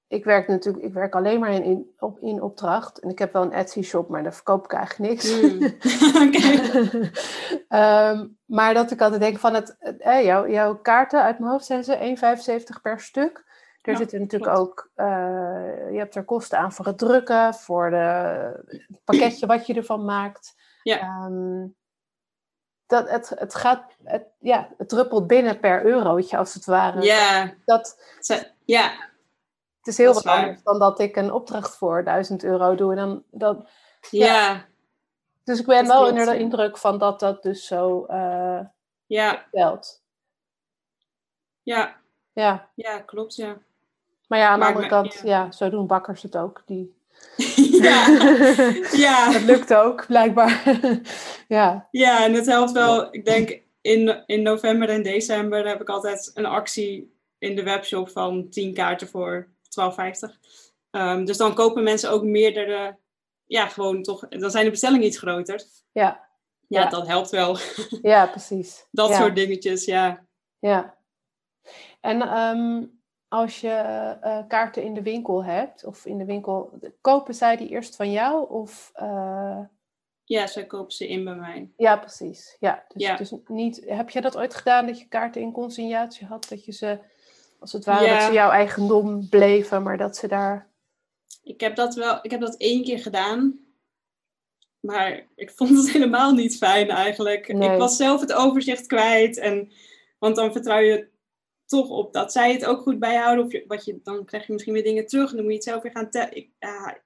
Ik werk natuurlijk, ik werk alleen maar in, in, op, in opdracht. En ik heb wel een Etsy-shop, maar daar verkoop ik eigenlijk niks. Oké. Ehm, maar dat ik altijd denk van het, eh, jouw, jouw kaarten uit mijn hoofd zijn ze 1,75 per stuk. Er Ja, zitten natuurlijk klopt. ook, eh, je hebt er kosten aan voor het drukken, voor de, het pakketje wat je ervan maakt. Ja. Ehm, dat het, het gaat, het, ja, het druppelt binnen per eurotje als het ware. Ja, Dat, ja, het is heel Dat wat is anders dan dat ik een opdracht voor 1000 euro doe. En dan, dat, ja, dus ik ben wel onder de indruk van dat dat dus zo eh ja, telt. ja, Ja. ja, klopt, ja. Maar ja, aan de andere kant, ja. ja. zo doen bakkers het ook. Die... ja, ja. dat lukt ook, blijkbaar. ja. Ja, en het helpt wel. Ik denk in, in november en december heb ik altijd een actie in de webshop van 10 kaarten voor 12,50. Ehm, dus dan kopen mensen ook meerdere. Ja, gewoon toch. Dan zijn de bestellingen iets groter. Ja. Ja, Ja. dat helpt wel. ja, precies. Dat ja. soort dingetjes, ja. Ja. En ehm, als je eh, kaarten in de winkel hebt, of in de winkel, kopen zij die eerst van jou? Of, eh, Ja, zij kopen ze in bij mij. ja, precies. Ja, dus, Ja. dus niet, heb je dat ooit gedaan, dat je kaarten in consignatie had? Dat je ze, als het ware, Ja. dat ze jouw eigendom bleven, maar dat ze daar... Ik heb dat wel, ik heb dat één keer gedaan. Maar ik vond het helemaal niet fijn eigenlijk. Nee. Ik was zelf het overzicht kwijt. En, want dan vertrouw je toch op dat zij het ook goed bijhouden. Of je, wat je, dan krijg je misschien weer dingen terug. En dan moet je het zelf weer gaan tellen. Ik, ja,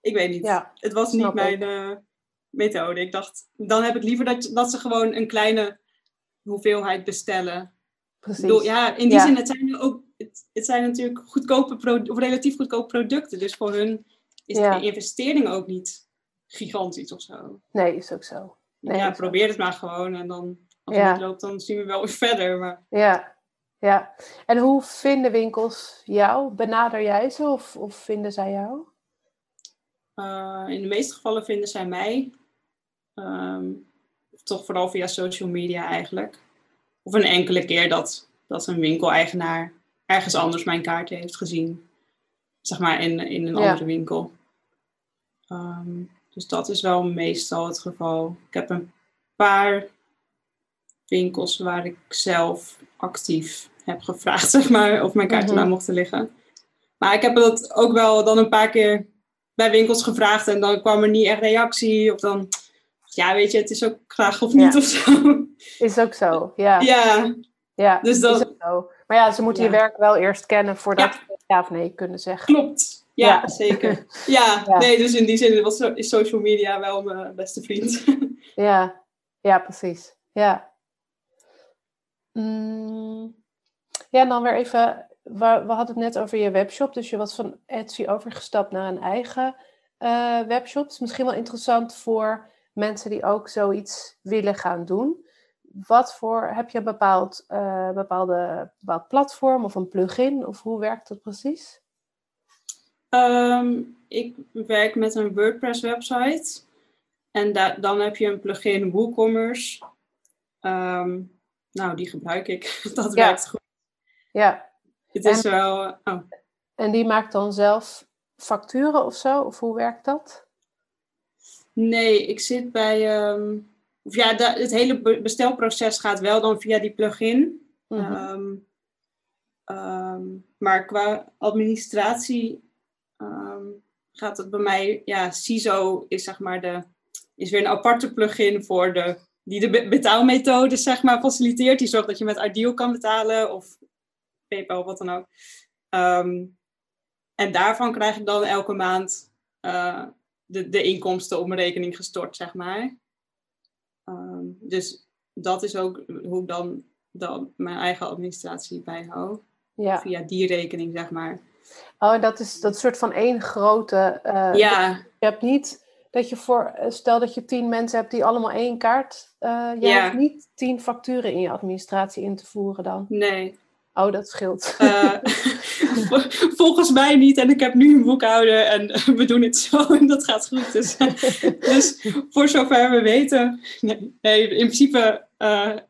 ik weet niet. Ja, het was niet mijn eh, methode. Ik dacht, dan heb ik liever dat, dat ze gewoon een kleine hoeveelheid bestellen. Precies. Ja, in die Ja. zin, het zijn, ook, het, het zijn natuurlijk goedkope pro- of relatief goedkope producten. Dus voor hun is Ja. de investering ook niet gigantisch of zo. Nee, is ook zo. Nee, ja, probeer het maar gewoon. En dan, als het loopt, dan zien we wel weer verder. Maar... Ja, ja. En hoe vinden winkels jou? Benader jij ze of, of vinden zij jou? Uh, in de meeste gevallen vinden zij mij. Um, toch vooral via social media eigenlijk. Of een enkele keer dat, dat een winkeleigenaar ergens anders mijn kaart heeft gezien. Zeg maar in, in een andere winkel. Um, dus dat is wel meestal het geval. Ik heb een paar winkels waar ik zelf actief heb gevraagd, zeg maar, of mijn kaarten mm mochten liggen. Maar ik heb dat ook wel dan een paar keer bij winkels gevraagd en dan kwam er niet echt reactie. Of dan, ja, weet je, het is ook graag of niet of zo. Is ook zo, ja. Ja. Ja, dus dat, is ook zo. Maar ja, ze moeten je werk wel eerst kennen voordat ze ja of nee kunnen zeggen. Klopt, ja, zeker. Ja, nee, dus in die zin was, is social media wel mijn beste vriend. ja, ja, precies. Ja. Mm. Ja, en dan weer even, we, hadden het net over je webshop, dus je was van Etsy overgestapt naar een eigen uh, webshop. Het is misschien wel interessant voor mensen die ook zoiets willen gaan doen. Wat voor, heb je een bepaald, uh, bepaalde, bepaald platform of een plugin, of hoe werkt dat precies? Um, ik werk met een WordPress website. En dan heb je een plugin WooCommerce. Um, nou, die gebruik ik. dat werkt goed. Ja. Het is wel... Oh. En die maakt dan zelf facturen of zo? Of hoe werkt dat? Nee, ik zit bij... Um, ja, het hele bestelproces gaat wel dan via die plugin. Mm maar qua administratie Ehm, gaat het bij mij, ja, CISO is zeg maar de, is weer een aparte plugin voor de, die de betaalmethode zeg maar faciliteert. Die zorgt dat je met Ideal kan betalen of PayPal of wat dan ook. Ehm, en daarvan krijg ik dan elke maand uh, de, de inkomsten op mijn rekening gestort, zeg maar. Ehm, dus dat is ook hoe ik dan, dan mijn eigen administratie bijhoud. Ja. Via die rekening, zeg maar. Oh, dat is dat soort van één grote. Uh, ja. Je hebt niet dat je voor, eh, stel dat je tien mensen hebt die allemaal één kaart. Uh, je ja. hebt niet tien facturen in je administratie in te voeren dan. Nee. Oh, dat scheelt. Uh, volgens mij niet. En ik heb nu een boekhouder en we doen het zo en dat gaat goed. Dus, dus voor zover we weten, nee, nee in principe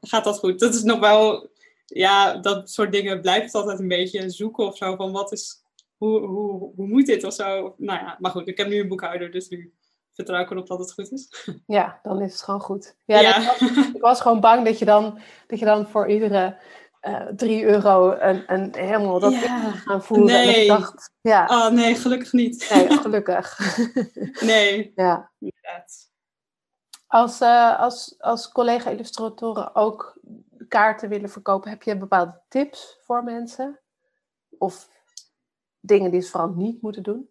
gaat dat goed. Dat is nog wel, ja, dat soort dingen blijft altijd een beetje zoeken of zo. Van wat is hoe, hoe, hoe moet dit of zo? Nou ja, maar goed, ik heb nu een boekhouder, dus nu vertrouw ik erop dat het goed is. Ja, dan is het gewoon goed. Ja, ik was gewoon bang dat je dan, dat je dan voor iedere uh, drie euro een, een helemaal dat ja. gaan voeren. Nee. En ik dacht, ja. Oh nee, gelukkig niet. Nee, gelukkig. nee. Ja. Als, uh, als, als collega-illustratoren ook kaarten willen verkopen, heb je bepaalde tips voor mensen? Of dingen die ze vooral niet moeten doen?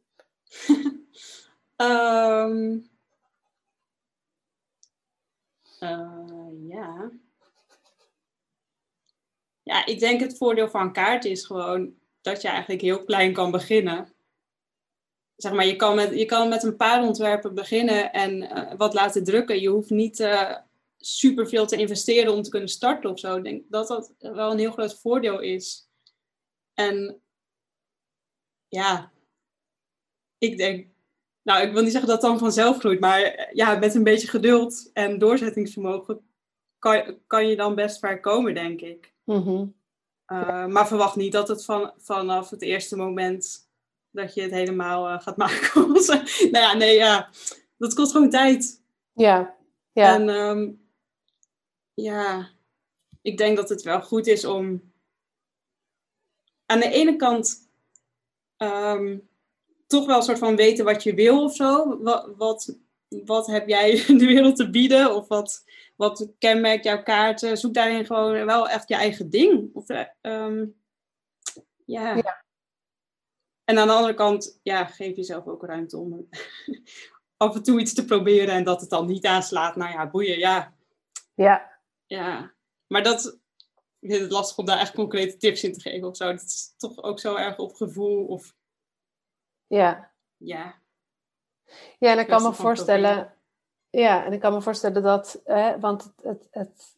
um, ja. Ja, ik denk het voordeel van kaart is gewoon dat je eigenlijk heel klein kan beginnen. Zeg maar, je kan met, je kan met een paar ontwerpen beginnen en uh, wat laten drukken. Je hoeft niet uh, superveel te investeren om te kunnen starten of zo. Ik denk dat dat wel een heel groot voordeel is. En ja, ik denk, nou, ik wil niet zeggen dat het dan vanzelf groeit, maar eh, ja, met een beetje geduld en doorzettingsvermogen kan, kan je dan best ver komen, denk ik. Mhm. Eh, maar verwacht niet dat het van, vanaf het eerste moment dat je het helemaal uh, gaat maken. nou ja, nee, ja, dat kost gewoon tijd. Ja, ja. En um, ja, ik denk dat het wel goed is om aan de ene kant Ehm, toch wel een soort van weten wat je wil of zo. Wat, wat, wat heb jij in de wereld te bieden? Of wat, wat kenmerkt jouw kaarten? Zoek daarin gewoon wel echt je eigen ding. Of, uh, ja. ja. En aan de andere kant, ja, geef jezelf ook ruimte om af en toe iets te proberen en dat het dan niet aanslaat. Nou ja, boeien, ja. Ja. Ja. Maar dat, ik vind het lastig om daar echt concrete tips in te geven of zo. Het is toch ook zo erg op gevoel of... Ja. Ja. Ja, en ik kan me voorstellen... Ja, en ik kan me voorstellen dat, hè, want het, het, het,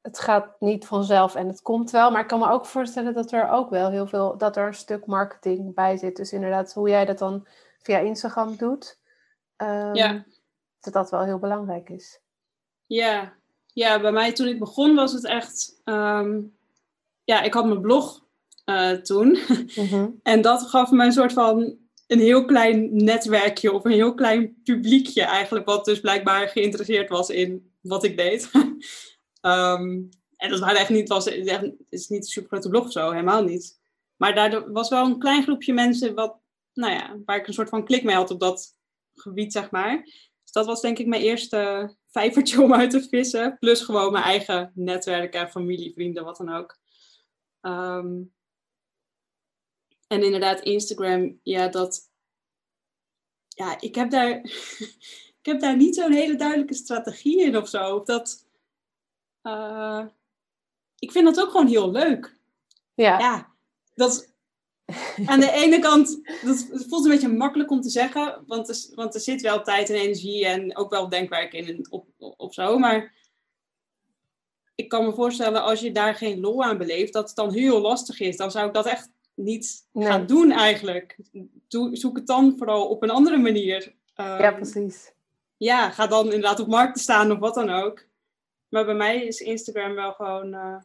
het gaat niet vanzelf en het komt wel, maar ik kan me ook voorstellen dat er ook wel heel veel, dat er een stuk marketing bij zit. Dus inderdaad, hoe jij dat dan via Instagram doet, um, Ja. dat dat wel heel belangrijk is. Ja. ja, bij mij toen ik begon was het echt... ehm, ja, ik had mijn blog eh, toen. Mhm. En dat gaf me een soort van een heel klein netwerkje of een heel klein publiekje eigenlijk, wat dus blijkbaar geïnteresseerd was in wat ik deed. Ehm, en dat waren echt niet, was, het is niet een super grote blog zo, helemaal niet. Maar daar was wel een klein groepje mensen wat, nou ja, waar ik een soort van klik mee had op dat gebied, zeg maar. Dus dat was denk ik mijn eerste vijvertje om uit te vissen. Plus gewoon mijn eigen netwerken, familie, vrienden, wat dan ook. Ehm, en inderdaad, Instagram, ja, dat. Ja, ik heb daar. ik heb daar niet zo'n hele duidelijke strategie in of zo. Of dat. eh, ik vind dat ook gewoon heel leuk. Ja, Ja, dat. Aan de ene kant, dat het voelt een beetje makkelijk om te zeggen, want er, want er zit wel tijd en energie en ook wel denkwerk in en op, op zo. Maar ik kan me voorstellen, als je daar geen lol aan beleeft, dat het dan heel lastig is. Dan zou ik dat echt niet Nee. gaan doen eigenlijk. Doe, zoek het dan vooral op een andere manier. Ehm, ja, precies. ja, ga dan inderdaad op markten staan of wat dan ook. Maar bij mij is Instagram wel gewoon, eh,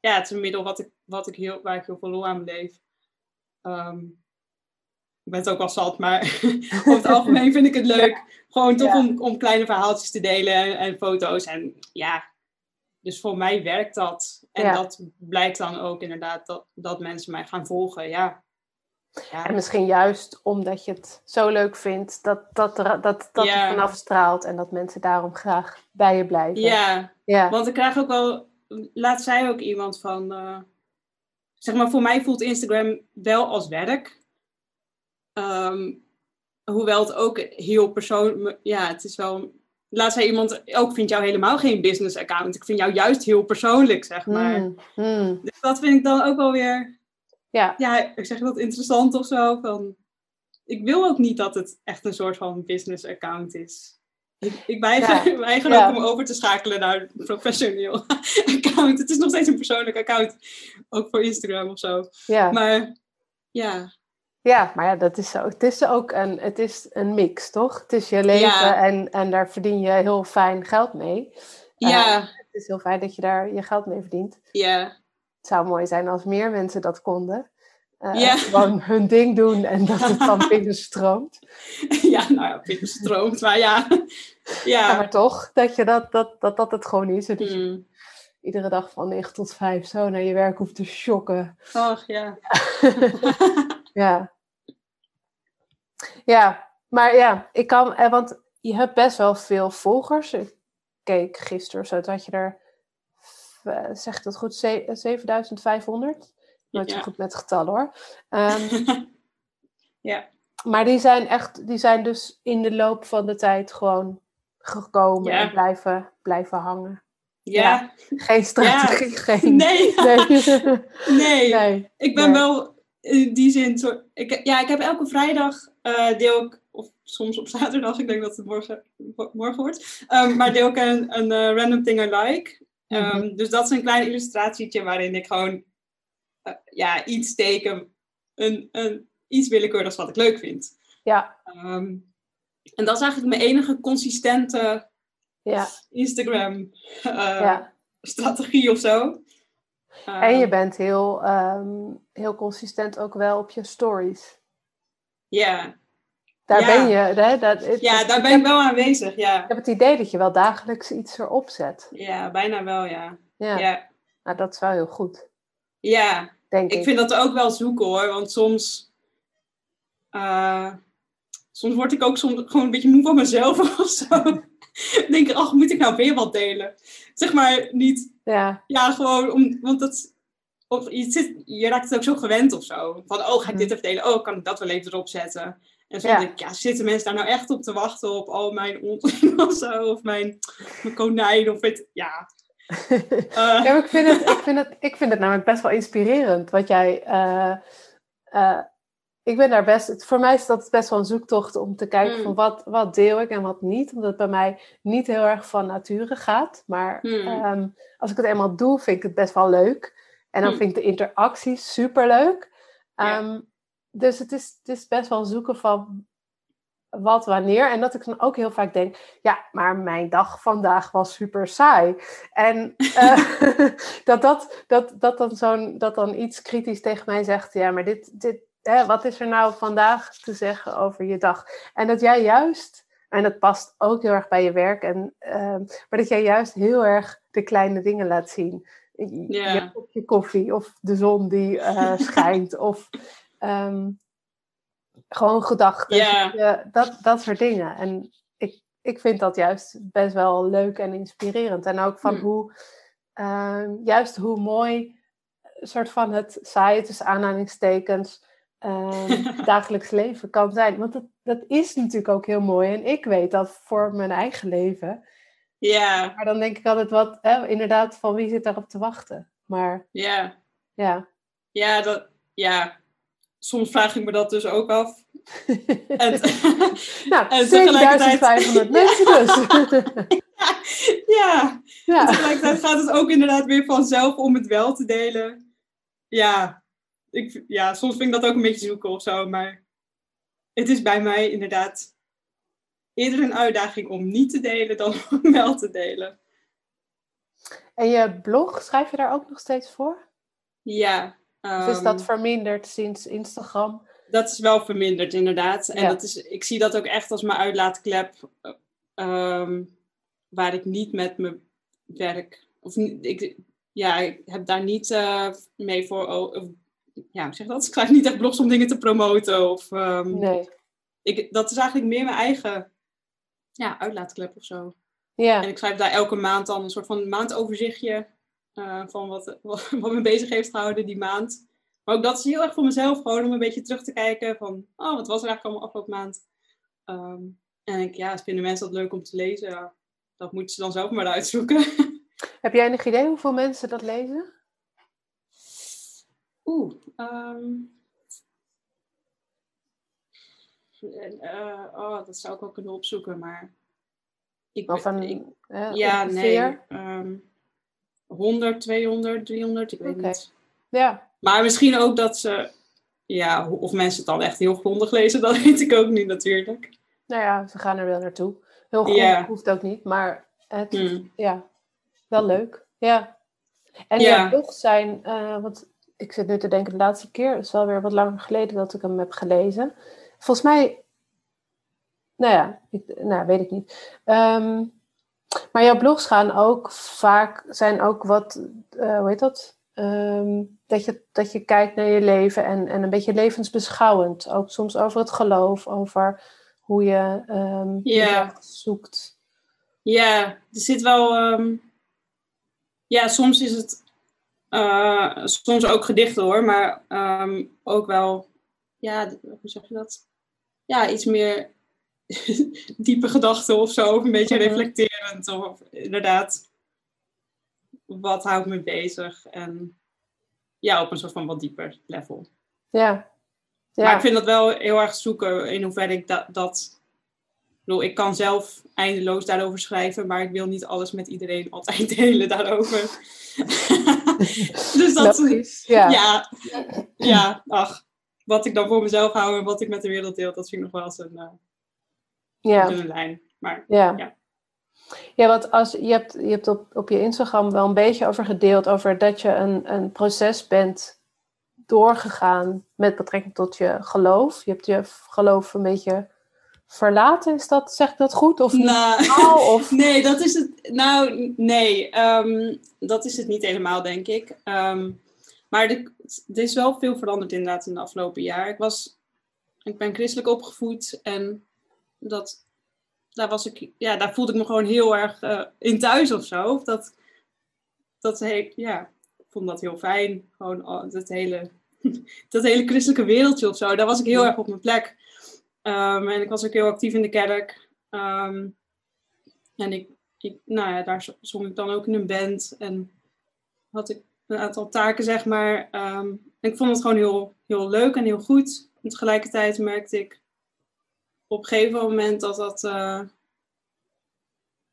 ja, het is een middel wat ik, wat ik heel, waar ik heel veel lol aan beleef. Ehm, ik ben het ook wel zat, maar over het algemeen vind ik het leuk. Gewoon toch Ja. om, om kleine verhaaltjes te delen en, en foto's. En ja, dus voor mij werkt dat. En Ja. dat blijkt dan ook inderdaad dat, dat mensen mij gaan volgen. Ja. Ja. En misschien juist omdat je het zo leuk vindt, dat dat, er, dat, dat Ja. er vanaf straalt en dat mensen daarom graag bij je blijven. ja, ja. Want ik krijg ook wel, laat zij ook iemand van, eh, zeg maar, voor mij voelt Instagram wel als werk. Ehm, hoewel het ook heel persoonlijk, ja, het is wel, laat zij iemand, ook vind jou helemaal geen business account. Ik vind jou juist heel persoonlijk, zeg maar. Mm, mm. Dus dat vind ik dan ook wel weer, ja. ja, ik zeg dat interessant of zo. Van, ik wil ook niet dat het echt een soort van business account is. Ik, ik weiger, Ja. weiger Ja. ook om over te schakelen naar een professioneel account. Het is nog steeds een persoonlijk account. Ook voor Instagram of zo. Ja. Maar ja, ja, maar ja, dat is zo. Het is ook een, het is een mix, toch? Het is je leven Ja. en, en daar verdien je heel fijn geld mee. Eh, ja, Het is heel fijn dat je daar je geld mee verdient. ja, Het zou mooi zijn als meer mensen dat konden. Eh, Ja. Gewoon hun ding doen en dat het dan binnenstroomt. ja, nou ja, binnen stroomt. Maar ja, Ja, ja. maar toch, dat je dat, dat, dat, dat het gewoon is. Dat je Mm. iedere dag van 9 tot 5 zo naar je werk hoeft te shocken. Och, ja. Ja. Ja, maar ja, ik kan, eh, want je hebt best wel veel volgers. Ik keek gisteren zo, had je er, eh, zeg ik dat goed, ze- 7500? Nooit zo Ja. goed met getallen hoor. Ehm, ja, maar die zijn echt, die zijn dus in de loop van de tijd gewoon gekomen Ja. en blijven, blijven hangen. ja. Geen strategie, geen... Nee, Nee. nee. nee. Ik ben Nee. wel in die zin. Zo, ik, ja, ik heb elke vrijdag eh, deel ik, of soms op zaterdag, ik denk dat het morgen, mo- morgen wordt, ehm, maar deel ik een, een eh, random thing I like. Ehm, Mhm. Dus dat is een klein illustratietje waarin ik gewoon eh, ja, iets teken, een, een, iets willekeurigs wat ik leuk vind. Ja, Ehm, en dat is eigenlijk mijn enige consistente ja, Instagram eh, ja. strategie of zo. En je bent heel, heel consistent ook wel op je stories. Ja, Daar Ja. ben je. Hè, dat, het- ja daar ben ik wel aanwezig, ja. Ik heb het idee dat je wel dagelijks iets erop zet. Ja, bijna wel, ja. Ja, Ja, Nou, dat is wel heel goed, ja. denk ik. ik vind dat ook wel zoeken hoor, want soms... eh, soms word ik ook soms gewoon een beetje moe van mezelf of zo. Denk ik, ach, moet ik nou weer wat delen? Zeg maar niet, Ja, ja, gewoon om, want dat... Of je, zit, je raakt het ook zo gewend of zo. Van, oh, ga ik dit even delen? Oh, kan ik dat wel even erop zetten? En. Ja. denk ik, ja, zitten mensen daar nou echt op te wachten op al mijn onzin of zo? Of mijn, mijn konijn of weet ja. Eh, ja maar ik, vind het, ik, vind het, ik vind het namelijk best wel inspirerend wat jij. eh, eh, ik ben daar best, voor mij is dat best wel een zoektocht om te kijken van wat, wat deel ik en wat niet. Omdat het bij mij niet heel erg van nature gaat. Maar ehm, als ik het eenmaal doe, vind ik het best wel leuk. En dan vind ik de interactie super leuk. Ehm, dus het is, het is best wel zoeken van wat, wanneer. En dat ik dan ook heel vaak denk, ja, maar mijn dag vandaag was super saai. En uh, dat, dat, dat, dat, dan zo'n, dat dan iets kritisch tegen mij zegt, ja, maar dit, dit, hè, wat is er nou vandaag te zeggen over je dag? En dat jij juist, en dat past ook heel erg bij je werk, en, uh, maar dat jij juist heel erg de kleine dingen laat zien. Yeah. Je kopje koffie, of de zon die uh, schijnt, of... Um, gewoon gedachten. Yeah. dat, dat soort dingen. En ik, ik vind dat juist best wel leuk en inspirerend. En ook van hmm. hoe, uh, juist hoe mooi een soort van het saaie tussen aanhalingstekens uh, dagelijks leven kan zijn. Want dat, dat is natuurlijk ook heel mooi. En ik weet dat voor mijn eigen leven. Ja. Maar dan denk ik altijd wat, hè, inderdaad, van wie zit daarop te wachten? Maar ja. Ja. Ja, dat, ja, soms vraag ik me dat dus ook af. en, nou, en 7500 mensen dus. ja, ja. En tegelijkertijd gaat het ook inderdaad weer vanzelf om het wel te delen. Ja, ik, ja, soms vind ik dat ook een beetje zoeken of zo, maar het is bij mij inderdaad eerder een uitdaging om niet te delen dan om wel te delen. En je blog, schrijf je daar ook nog steeds voor? Ja, dus is dat ehm, verminderd sinds Instagram? Dat is wel verminderd, inderdaad. En dat is, ik zie dat ook echt als mijn uitlaatklep, um, waar ik niet met mijn werk, of ik, ja, ik heb daar niet uh, mee voor, of, ja, zeg dat? Ik schrijf niet echt blogs om dingen te promoten. Of, um, nee. Ik, dat is eigenlijk meer mijn eigen ja, uitlaatklep of zo. Ja. En ik schrijf daar elke maand dan een soort van maandoverzichtje uh, van wat, wat, wat, me bezig heeft gehouden die maand. Maar ook dat is heel erg voor mezelf, gewoon om een beetje terug te kijken van, oh, wat was er eigenlijk allemaal afgelopen maand? Um, en ik, ja, vinden mensen dat leuk om te lezen? Dat moeten ze dan zelf maar uitzoeken. Heb jij enig idee hoeveel mensen dat lezen? Oeh, um, uh, oh, dat zou ik ook kunnen opzoeken, maar... Ik, of een, ik, ja, nee. Um, 100, 200, 300, ik weet niet. Ja. Maar misschien ook dat ze, ja, of mensen het dan echt heel grondig lezen, dat weet ik ook niet natuurlijk. Nou ja, ze gaan er wel naartoe. Heel grondig hoeft ook niet, maar het, hmm. ja, wel leuk. Ja. En ja, toch zijn, uh, want ik zit nu te denken, de laatste keer, het is wel weer wat langer geleden dat ik hem heb gelezen. Volgens mij, nou ja, ik, nou, weet ik niet. Um, maar jouw blogs gaan ook vaak, zijn ook wat, uh, hoe heet dat? Um, dat, je, dat je kijkt naar je leven en, en een beetje levensbeschouwend. Ook soms over het geloof, over hoe je um, yeah. zoekt. Ja, er zit wel. Um, ja, soms is het. Uh, soms ook gedichten hoor, maar ook wel. Ja, hoe zeg je dat? Ja, iets meer diepe gedachten of zo. Of een beetje mhm. reflecterend. Of inderdaad, wat houdt me bezig? En ja, op een soort van wat dieper level. Ja. ja. Maar ik vind dat wel heel erg zoeken in hoeverre ik dat... dat ik, bedoel, ik kan zelf eindeloos daarover schrijven, maar ik wil niet alles met iedereen altijd delen daarover. dus dat. Ja. ja. Ja, ach. Wat ik dan voor mezelf hou en wat ik met de wereld deel, dat vind ik nog wel eens een, uh, ja. dunne lijn. Maar ja. ja. Ja, want als, je hebt, je hebt op, op je Instagram wel een beetje over gedeeld, over dat je een, een proces bent doorgegaan met betrekking tot je geloof. Je hebt je geloof een beetje verlaten, is dat, zeg ik dat goed? Of nou, of... Nee, dat is het. Nou, nee, ehm, dat is het niet helemaal, denk ik. Ehm, maar er is wel veel veranderd inderdaad in de afgelopen jaar. Ik, was, ik ben christelijk opgevoed en dat, daar, was ik, ja, daar voelde ik me gewoon heel erg uh, in thuis of zo. Dat, dat ja, ik vond dat heel fijn. Gewoon dat hele, dat hele christelijke wereldje of zo. Daar was ik heel erg op mijn plek. Um, en ik was ook heel actief in de kerk. Um, en ik, ik, nou ja, daar zong ik dan ook in een band. En had ik een aantal taken, zeg maar. En ik vond het gewoon heel, heel leuk en heel goed. tegelijkertijd merkte ik op een gegeven moment dat dat uh,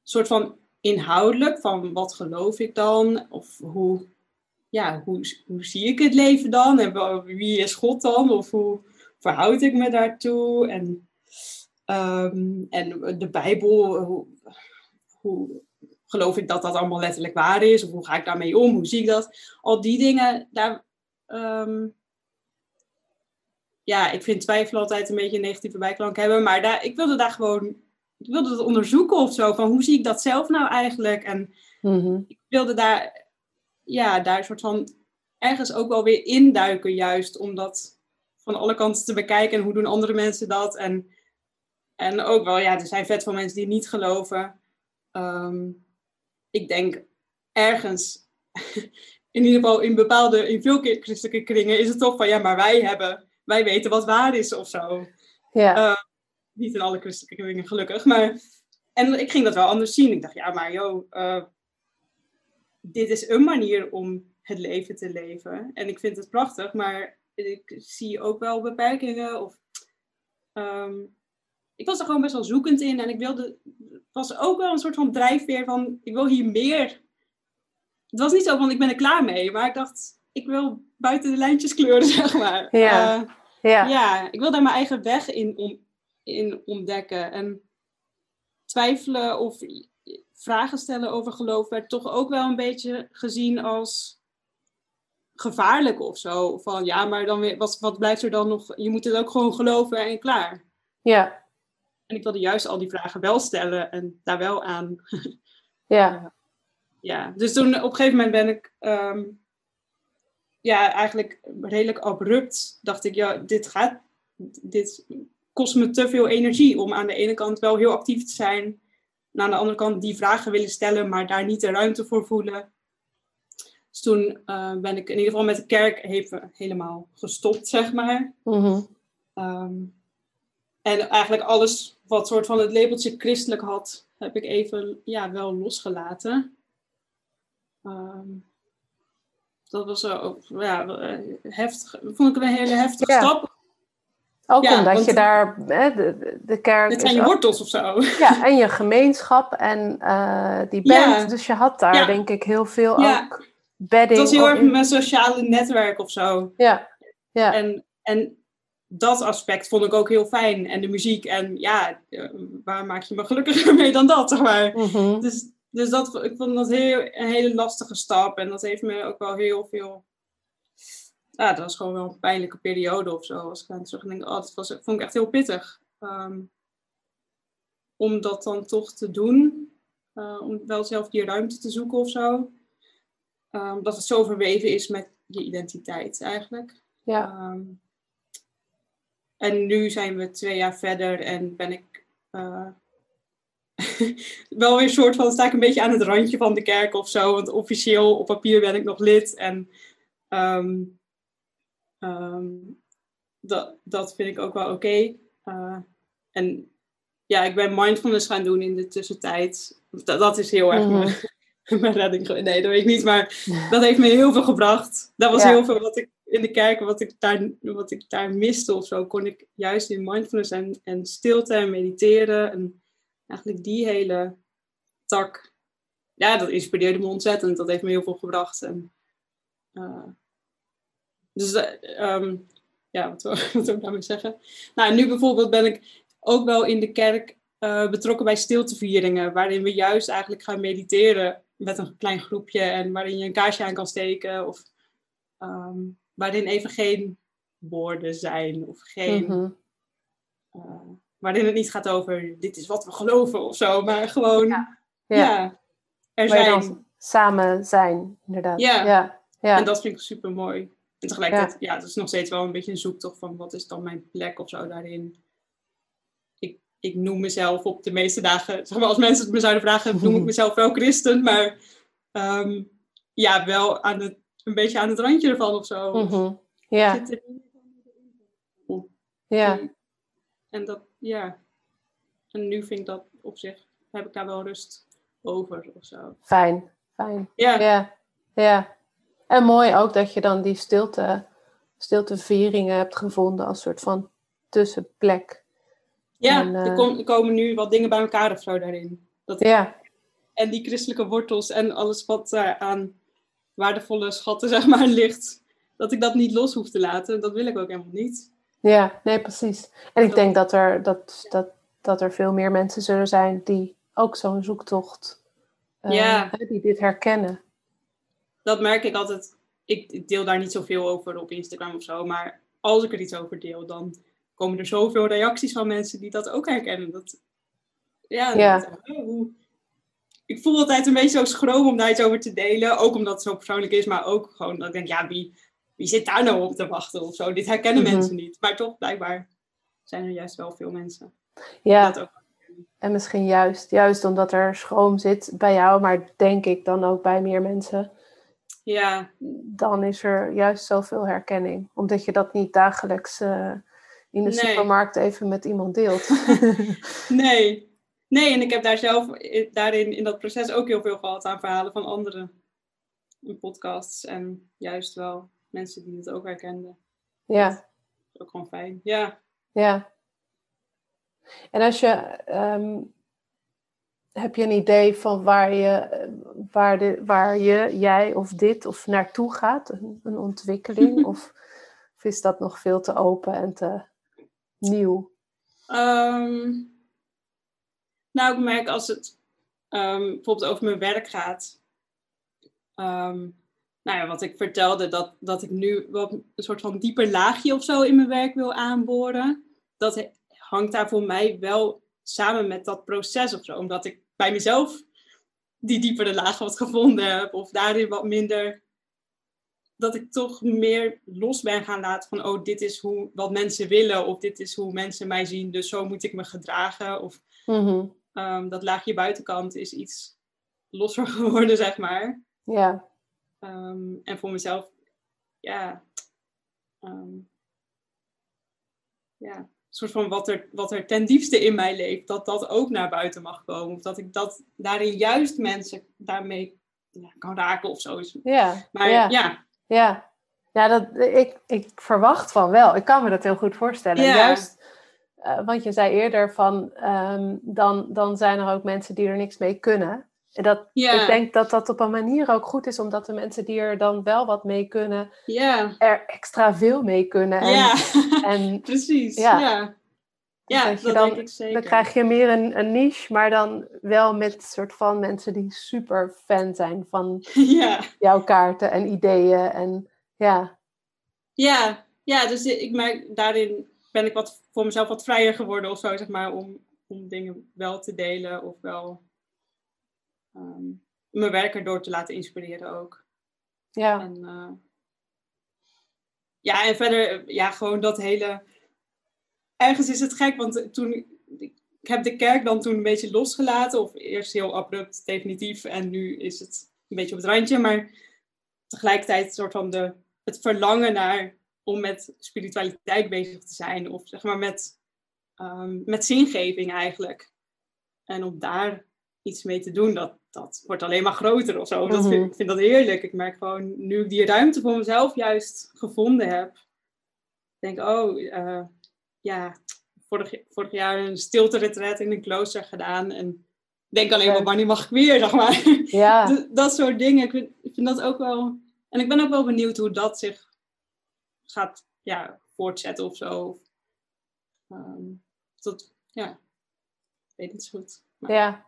soort van inhoudelijk, van wat geloof ik dan? Of hoe, ja, hoe, hoe zie ik het leven dan? En wie is God dan? Of hoe verhoud ik me daartoe? En, um, en de Bijbel, hoe, hoe geloof ik dat dat allemaal letterlijk waar is? Of hoe ga ik daarmee om? Hoe zie ik dat? Al die dingen, daar, um, ja, ik vind twijfel altijd een beetje een negatieve bijklank hebben. Maar daar, ik wilde daar gewoon, ik wilde dat onderzoeken of zo. Van hoe zie ik dat zelf nou eigenlijk? En Mhm. ik wilde daar, ja, daar een soort van ergens ook wel weer induiken, juist om dat van alle kanten te bekijken. En hoe doen andere mensen dat? En, en ook wel, ja, er zijn vet veel mensen die niet geloven. Ehm, ik denk ergens, in ieder geval in bepaalde, in veel christelijke kringen, is het toch van ja, maar wij hebben, wij weten wat waar is of zo. Ja. Eh, niet in alle christelijke kringen, gelukkig. Maar, en ik ging dat wel anders zien. Ik dacht, ja, maar joh, eh, dit is een manier om het leven te leven. En ik vind het prachtig, maar ik zie ook wel beperkingen. Of, ehm, ik was er gewoon best wel zoekend in en ik wilde, was ook wel een soort van drijfveer van, ik wil hier meer. Het was niet zo van, ik ben er klaar mee, maar ik dacht, ik wil buiten de lijntjes kleuren, zeg maar. Ja. Eh, ja. ja, ik wil daar mijn eigen weg in, om, in ontdekken. En twijfelen of vragen stellen over geloof werd toch ook wel een beetje gezien als gevaarlijk of zo. Van ja, maar dan weer, wat, wat blijft er dan nog? Je moet het ook gewoon geloven en klaar. ja. En ik wilde juist al die vragen wel stellen en daar wel aan. ja. Ja, dus toen op een gegeven moment ben ik ehm, ja, eigenlijk redelijk abrupt dacht ik, ja, dit gaat, dit kost me te veel energie om aan de ene kant wel heel actief te zijn, en aan de andere kant die vragen willen stellen, maar daar niet de ruimte voor voelen. Dus toen eh, ben ik in ieder geval met de kerk even helemaal gestopt, zeg maar. Mhm. Ehm, en eigenlijk alles wat soort van het labeltje christelijk had, heb ik even ja, wel losgelaten. Ehm, dat was ook ja, uh, heftig. Vond ik een hele heftige Ja. stap. Ook Ja, omdat je daar, hè, de, de- kerk Dit zijn je wortels of zo. ja, en je gemeenschap en eh, die band. Ja. Dus je had daar denk ik heel veel ook bedding. Het was heel erg in- mijn sociale netwerk of zo. Ja, ja, En, en dat aspect vond ik ook heel fijn. En de muziek. En ja, eh, waar maak je me gelukkiger mee dan dat? Zeg maar. Mhm. Dus, dus dat, ik vond dat heel, een hele lastige stap. En dat heeft me ook wel heel veel... Ja, dat was gewoon wel een pijnlijke periode of zo. Als ik aan terug denk, oh, dat was, vond ik echt heel pittig. Ehm, om dat dan toch te doen. eh, om wel zelf die ruimte te zoeken of zo. Ehm, dat het zo verweven is met je identiteit eigenlijk. ja. Ehm, en nu zijn we twee jaar verder en ben ik eh, wel weer een soort van, sta ik een beetje aan het randje van de kerk of zo. Want officieel op papier ben ik nog lid. En ehm, ehm, dat, dat vind ik ook wel oké. Eh, en ja, ik ben mindfulness gaan doen in de tussentijd. Dat, dat is heel erg Mhm. mijn, mijn redding. Nee, dat weet ik niet. Maar dat heeft me heel veel gebracht. Dat was Ja. heel veel wat ik in de kerk, wat ik daar, wat ik daar miste of zo, kon ik juist in mindfulness en, en stilte en mediteren. En eigenlijk die hele tak, ja, dat inspireerde me ontzettend. Dat heeft me heel veel gebracht. En, eh, dus, eh, ehm, ja, wat wil, wat wil ik daarmee zeggen? Nou, nu bijvoorbeeld ben ik ook wel in de kerk eh, betrokken bij stiltevieringen, waarin we juist eigenlijk gaan mediteren met een klein groepje en waarin je een kaarsje aan kan steken of ehm, waarin even geen woorden zijn of geen, Mhm. eh, waarin het niet gaat over dit is wat we geloven of zo, maar gewoon, ja, ja. er zijn. samen zijn, inderdaad. Ja. ja. ja. En dat vind ik super mooi. En tegelijkertijd, ja. het is nog steeds wel een beetje een zoektocht van wat is dan mijn plek of zo daarin. Ik, ik noem mezelf op de meeste dagen, zeg maar, als mensen het me zouden vragen, noem ik mezelf wel christen, maar ehm, ja, wel aan het, een beetje aan het randje ervan of zo. Mhm. ja. Zit er ja. En dat, ja. En nu vind ik dat op zich, heb ik daar wel rust over of zo. Fijn, fijn. Ja, Ja, ja. En mooi ook dat je dan die stilte stiltevieringen hebt gevonden als soort van tussenplek. Ja, En, eh, er, kom- er komen nu wat dingen bij elkaar of zo daarin. Dat, Ja, En die christelijke wortels en alles wat daar aan waardevolle schatten zeg maar, ligt. Dat ik dat niet los hoef te laten. Dat wil ik ook helemaal niet. ja, nee, precies. En ik Dat- denk dat er, dat, dat, dat er veel meer mensen zullen zijn die ook zo'n zoektocht, eh, Ja. die dit herkennen. Dat merk ik altijd. Ik ik deel daar niet zoveel over op Instagram of zo. Maar als ik er iets over deel, dan komen er zoveel reacties van mensen die dat ook herkennen. Dat, ja, Ja. ik, oh, hoe- ik voel altijd een beetje zo schroom om daar iets over te delen. Ook omdat het zo persoonlijk is, maar ook gewoon dat ik denk, ja, wie, wie zit daar nou op te wachten of zo? Dit herkennen Mhm. mensen niet. Maar toch, blijkbaar zijn er juist wel veel mensen. Ja, en misschien juist, juist omdat er schroom zit bij jou, maar denk ik dan ook bij meer mensen, Ja, dan is er juist zoveel herkenning. Omdat je dat niet dagelijks eh, in de Nee. supermarkt even met iemand deelt. nee. Nee, en ik heb daar zelf daarin in dat proces ook heel veel gehad aan verhalen van anderen. In podcasts en juist wel mensen die het ook herkenden. ja. Dat is ook gewoon fijn. Ja. Ja. En als je, ehm, heb je een idee van waar je, waar, de, waar je, jij of dit of naartoe gaat? Een, een ontwikkeling? of, of is dat nog veel te open en te nieuw? Ehm, nou, ik merk als het ehm, bijvoorbeeld over mijn werk gaat. ehm, nou ja, wat ik vertelde, dat, dat ik nu wat een soort van dieper laagje of zo in mijn werk wil aanboren. Dat hangt daar voor mij wel samen met dat proces of zo. Omdat ik bij mezelf die diepere laag wat gevonden heb. Of daarin wat minder. Dat ik toch meer los ben gaan laten van, oh, dit is hoe, wat mensen willen. Of dit is hoe mensen mij zien, dus zo moet ik me gedragen. Of Mhm. Ehm, dat laagje buitenkant is iets losser geworden, zeg maar. Ja, Ehm, en voor mezelf, ja, ehm, ja, een soort van wat er, wat er ten diepste in mij leeft, dat dat ook naar buiten mag komen. Of dat ik dat daarin juist mensen daarmee ja, kan raken of zo. ja, Maar ja. ja, Ja, ja dat, ik, ik verwacht van wel. Ik kan me dat heel goed voorstellen. Ja. Juist, eh, want je zei eerder van, ehm, dan, dan zijn er ook mensen die er niks mee kunnen. En dat. Ik denk dat dat op een manier ook goed is, omdat de mensen die er dan wel wat mee kunnen, er extra veel mee kunnen. En, ja, en precies. Ja. Ja, ja. dat dan- denk ik zeker. dan krijg je meer een, een niche, maar dan wel met soort van mensen die super fan zijn van ja. jouw kaarten en ideeën. En ja, Ja, ja, dus ik merk daarin ben ik wat voor mezelf wat vrijer geworden of zo, zeg maar, om, om dingen wel te delen of wel ehm, mijn werk erdoor te laten inspireren ook. ja, En, eh, ja, en verder, ja, gewoon dat hele. Ergens is het gek, want toen. Ik heb de kerk dan toen een beetje losgelaten, of eerst heel abrupt, definitief, en nu is het een beetje op het randje, maar tegelijkertijd soort van de, het verlangen naar om met spiritualiteit bezig te zijn, of zeg maar met, ehm, met zingeving eigenlijk. En om daar iets mee te doen, dat, dat wordt alleen maar groter of zo. Dat Mhm. vind, ik vind dat heerlijk. Ik merk gewoon, nu ik die ruimte voor mezelf juist gevonden heb, denk oh, eh, ja, vorig, vorig jaar een stilte in een klooster gedaan. En denk alleen maar, wanneer mag ik weer, zeg maar. ja. Dat soort dingen. Ik vind, ik vind dat ook wel. En ik ben ook wel benieuwd hoe dat zich gaat ja, voortzetten of zo. Tot, ja, ik weet niet zo goed. Maar Ja,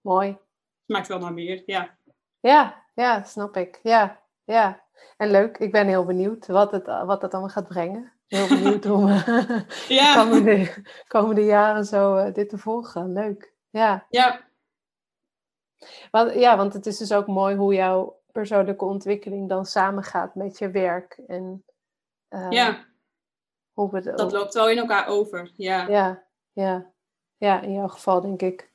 mooi. het maakt wel naar meer, ja. Ja, ja, snap ik. Ja, ja. En leuk, ik ben heel benieuwd wat het, wat het allemaal gaat brengen. Heel benieuwd om eh, de Ja, komende, komende jaren zo eh, dit te volgen. Leuk. Ja. ja, Want, ja, want het is dus ook mooi hoe jouw persoonlijke ontwikkeling dan samengaat met je werk. En ja, hoe we de, dat loopt wel in elkaar over. Ja, Ja, ja. Ja, in jouw geval denk ik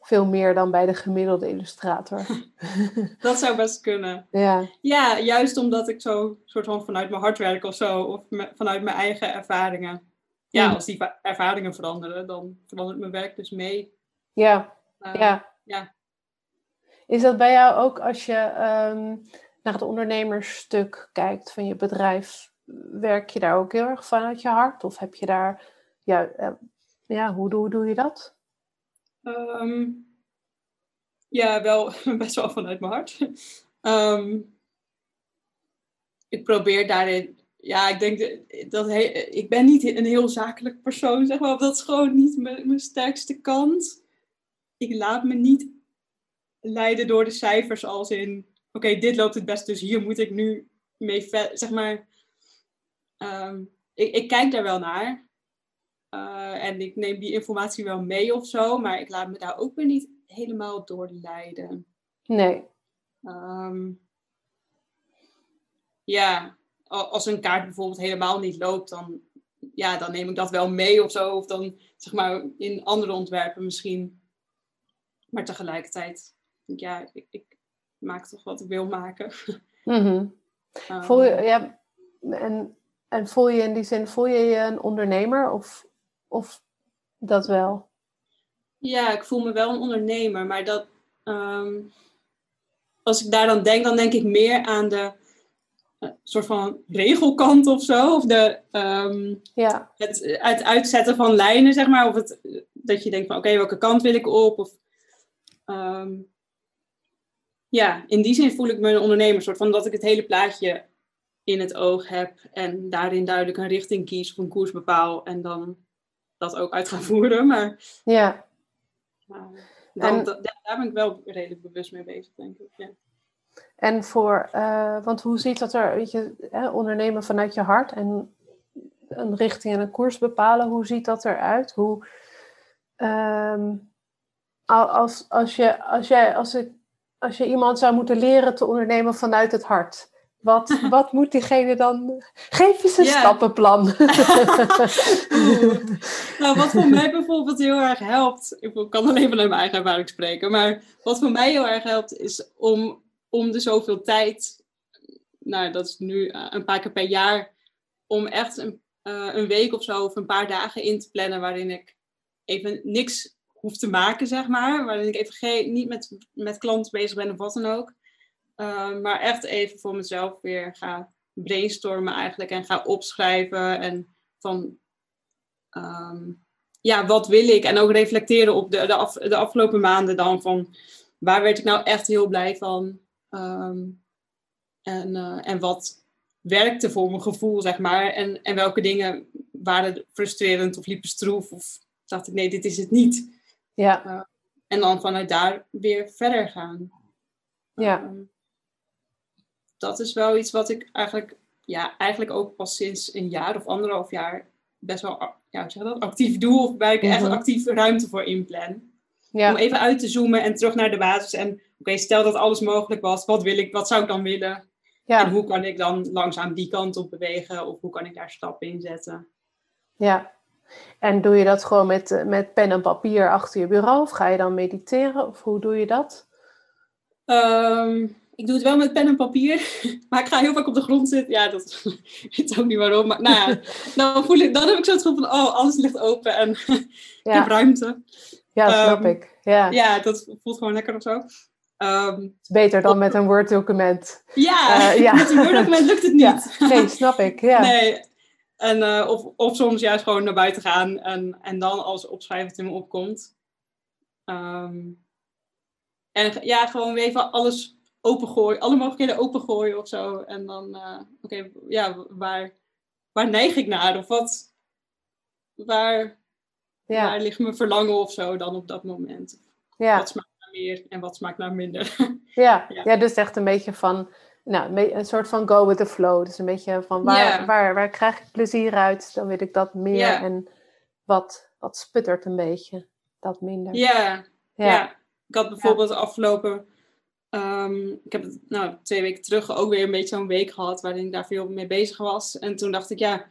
veel meer dan bij de gemiddelde illustrator. dat zou best kunnen. ja, Ja, juist omdat ik zo soort van vanuit mijn hart werk of zo, of me- vanuit mijn eigen ervaringen. Ja, Mm. als die va- ervaringen veranderen, dan verandert mijn werk dus mee. ja, Eh, ja. ja. Is dat bij jou ook als je ehm, naar het ondernemersstuk kijkt van je bedrijf? Werk je daar ook heel erg vanuit je hart? Of heb je daar, ja, eh, ja hoe, doe, doe je dat? Ehm, ja, wel best wel vanuit mijn hart. Ehm, ik probeer daarin, ja, ik denk dat, ik ben niet een heel zakelijk persoon, zeg maar. Dat is gewoon niet mijn, mijn sterkste kant. Ik laat me niet leiden door de cijfers als in, oké, dit loopt het best, dus hier moet ik nu mee, zeg maar. Ehm, ik, ik, kijk daar wel naar. Uh, en ik neem die informatie wel mee of zo, maar ik laat me daar ook weer niet helemaal door leiden. Nee. Um, ja, als een kaart bijvoorbeeld helemaal niet loopt, dan, ja, dan neem ik dat wel mee of zo. Of dan zeg maar in andere ontwerpen misschien. Maar tegelijkertijd, ja, ik, ik maak toch wat ik wil maken. Mm voel je, ja, en, en voel je in die zin, voel je je een ondernemer of, of dat wel? Ja, ik voel me wel een ondernemer, maar dat, ehm, als ik daar dan denk, dan denk ik meer aan de uh, soort van regelkant of zo. Of de, ehm, ja. het, het uitzetten van lijnen, zeg maar. Of het, dat je denkt van, oké, welke kant wil ik op? Of, ehm, ja, in die zin voel ik me een ondernemer. Soort van dat ik het hele plaatje in het oog heb. En daarin duidelijk een richting kies of een koers bepaal. En dan dat ook uit ga voeren. Maar ja. dan, en, daar ben ik wel redelijk bewust mee bezig, denk ik. Ja. En voor, uh, want hoe ziet dat er, weet je, ondernemen vanuit je hart en een richting en een koers bepalen, hoe ziet dat eruit? Hoe, um, als, als, je, als, jij, als, ik, als je iemand zou moeten leren te ondernemen vanuit het hart, wat, wat moet diegene dan? Geef eens een stappenplan. nou, wat voor mij bijvoorbeeld heel erg helpt, ik kan alleen vanuit mijn eigen ervaring spreken, maar wat voor mij heel erg helpt is om, om de zoveel tijd, nou dat is nu eh, een paar keer per jaar, om echt een, uh, een week of zo of een paar dagen in te plannen waarin ik even niks hoef te maken, zeg maar. Waarin ik even geen, niet met, met klanten bezig ben of wat dan ook. Ehm, maar echt even voor mezelf weer ga brainstormen eigenlijk en ga opschrijven en van ehm, ja, wat wil ik? En ook reflecteren op de, de, af, de, afgelopen maanden dan van waar werd ik nou echt heel blij van? Ehm, en, uh, en wat werkte voor mijn gevoel, zeg maar. En, en welke dingen waren frustrerend of liepen stroef of dacht ik nee, dit is het niet. Ja. Uh, en dan vanuit daar weer verder gaan. Ja dat is wel iets wat ik eigenlijk, ja, eigenlijk ook pas sinds een jaar of anderhalf jaar best wel ja, zeg dat, actief doe. Of waar ik echt mhm. actief ruimte voor inplan. Ja. Om even uit te zoomen en terug naar de basis. En oké, stel dat alles mogelijk was. Wat wil ik, wat zou ik dan willen? Ja. En hoe kan ik dan langzaam die kant op bewegen? Of hoe kan ik daar stappen in zetten? Ja. En doe je dat gewoon met, met pen en papier achter je bureau? Of ga je dan mediteren? Of hoe doe je dat? Um, ik doe het wel met pen en papier, maar ik ga heel vaak op de grond zitten. Ja, dat weet ook niet waarom. Maar nou ja, dan, voel ik, dan heb ik zo het gevoel van, oh, alles ligt open en ik heb ruimte. Ja, snap um, ik. Ja. ja, dat voelt gewoon lekker of zo. Um, beter dan met een Word-document. Ja, uh, ja, met een Word-document lukt het niet. Ja. Nee, snap ik. Ja. Nee, en, uh, of, of soms juist gewoon naar buiten gaan en, en dan als opschrijven in me opkomt. Um, en ja, gewoon weer even alles opengooien, alle mogelijkheden opengooien of zo. En dan, uh, oké, ja, waar, waar neig ik naar? Of wat, waar, ja. waar ligt mijn verlangen of zo dan op dat moment? Ja. Wat smaakt naar meer en wat smaakt naar minder? Ja, ja. ja dus echt een beetje van, nou, een soort van go with the flow. Dus een beetje van waar, waar, waar krijg ik plezier uit? Dan wil ik dat meer. En wat, wat sputtert een beetje, dat minder. Ja, ja. ik had bijvoorbeeld afgelopen Um, ik heb nou, twee weken terug ook weer een beetje zo'n week gehad waarin ik daar veel mee bezig was. En toen dacht ik, ja,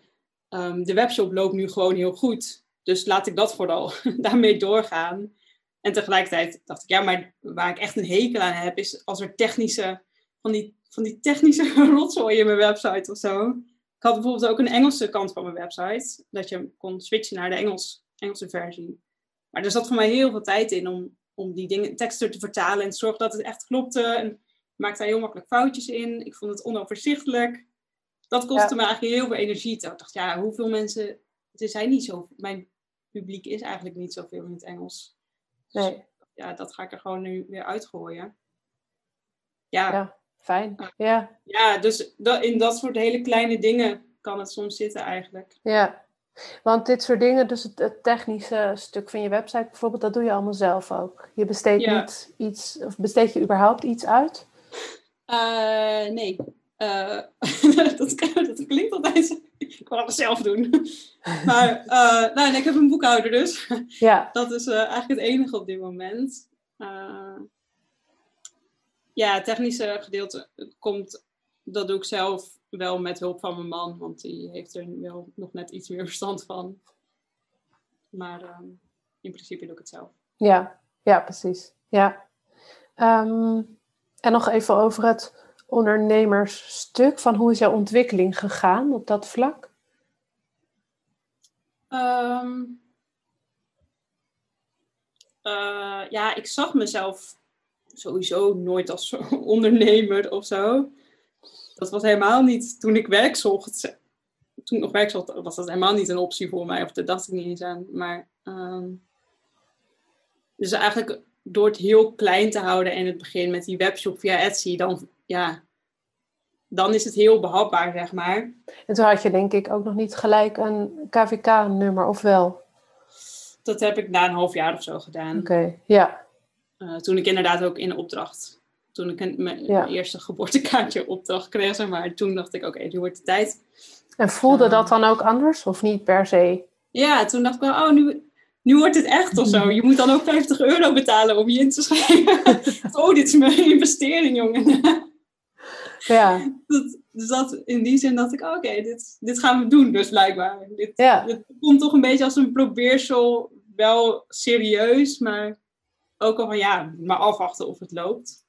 um, de webshop loopt nu gewoon heel goed. Dus laat ik dat vooral daarmee doorgaan. En tegelijkertijd dacht ik, ja, maar waar ik echt een hekel aan heb, is als er technische, van die, van die technische rotzooi in mijn website of zo. Ik had bijvoorbeeld ook een Engelse kant van mijn website, dat je kon switchen naar de Engels, Engelse versie. Maar er zat voor mij heel veel tijd in om om die dingen, teksten te vertalen en te zorgen dat het echt klopte. En maakte daar heel makkelijk foutjes in. Ik vond het onoverzichtelijk. dat kostte me eigenlijk heel veel energie. Toen ik dacht, ja, hoeveel mensen... Er zijn niet zo... Mijn publiek is eigenlijk niet zoveel in het Engels. Dus Nee. ja, dat ga ik er gewoon nu weer uitgooien. Ja, ja. Ja, fijn. Ja, dus dat, in dat soort hele kleine dingen kan het soms zitten eigenlijk. ja. Want dit soort dingen, dus het, het technische stuk van je website bijvoorbeeld, dat doe je allemaal zelf ook. Je besteedt Ja. niet iets, of besteed je überhaupt iets uit? Eh, nee. Eh, dat, dat klinkt altijd. Ik wil alles zelf doen. maar eh, nou, nee, ik heb een boekhouder dus. Ja, Dat is eigenlijk het enige op dit moment. Ja, het technische gedeelte komt, dat doe ik zelf wel met hulp van mijn man, want die heeft er wel nog net iets meer verstand van. Maar ehm, in principe doe ik het zelf. ja, ja, precies. Ja. Ehm, en nog even over het ondernemersstuk. Van hoe is jouw ontwikkeling gegaan op dat vlak? Ehm, eh, ja, ik zag mezelf sowieso nooit als ondernemer of zo. Dat was helemaal niet, toen ik werk zocht, toen ik nog werk zocht, was dat helemaal niet een optie voor mij. Of daar dacht ik niet eens aan. Maar, ehm, dus eigenlijk door het heel klein te houden in het begin met die webshop via Etsy, dan, ja, dan is het heel behapbaar, zeg maar. En toen had je denk ik ook nog niet gelijk een KVK-nummer, of wel? Dat heb ik na een half jaar of zo gedaan. Oké, ja. Uh, toen ik inderdaad ook in opdracht, toen ik mijn Ja. eerste geboortekaartje opdracht kreeg, maar, toen dacht ik, oké, nu wordt de tijd. En voelde Ja. dat dan ook anders, of niet per se? Ja, toen dacht ik wel, oh, nu, nu wordt het echt of zo. Je moet dan ook 50 euro betalen om je in te schrijven. oh, dit is mijn investering, jongen. Ja, dat, dus dat, in die zin dacht ik, oh, oké, dit, dit gaan we doen dus blijkbaar. Dit, Ja. Het komt toch een beetje als een probeersel, wel serieus, maar ook al van, ja, maar afwachten of het loopt.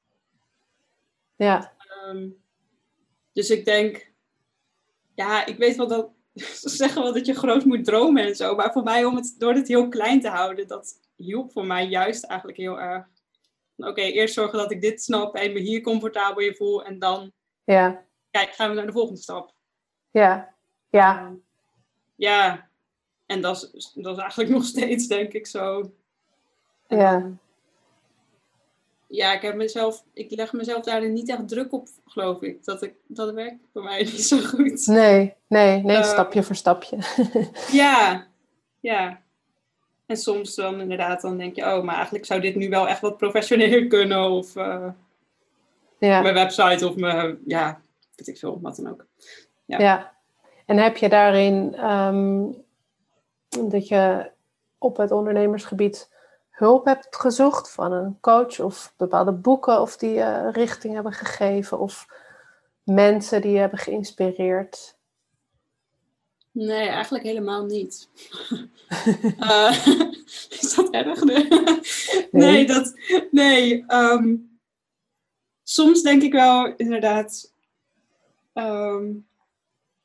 Ja, Ehm, dus ik denk, ja, ik weet wel dat ze zeggen wel dat je groot moet dromen en zo, maar voor mij om het door het heel klein te houden, dat hielp voor mij juist eigenlijk heel erg. Oké, eerst zorgen dat ik dit snap en me hier comfortabel in voel en dan ja, kijk, gaan we naar de volgende stap. ja, ja, Ehm, ja, en dat is, dat is eigenlijk nog steeds denk ik zo. En Ja. dan- ja, ik heb mezelf, ik leg mezelf daar niet echt druk op, geloof ik. Dat, ik, dat werkt voor mij niet zo goed. nee, nee, nee, Eh, stapje voor stapje. Ja, ja. En soms dan inderdaad, dan denk je, oh, maar eigenlijk zou dit nu wel echt wat professioneler kunnen. Of eh, Ja, mijn website of mijn, ja, weet ik veel, wat dan ook. ja. ja. En heb je daarin ehm, dat je op het ondernemersgebied hulp hebt gezocht van een coach of bepaalde boeken of die je richting hebben gegeven of mensen die je hebben geïnspireerd? Nee, eigenlijk helemaal niet. Eh, is dat erg? Nee, nee dat. Nee. ehm, soms denk ik wel inderdaad. ehm, eh,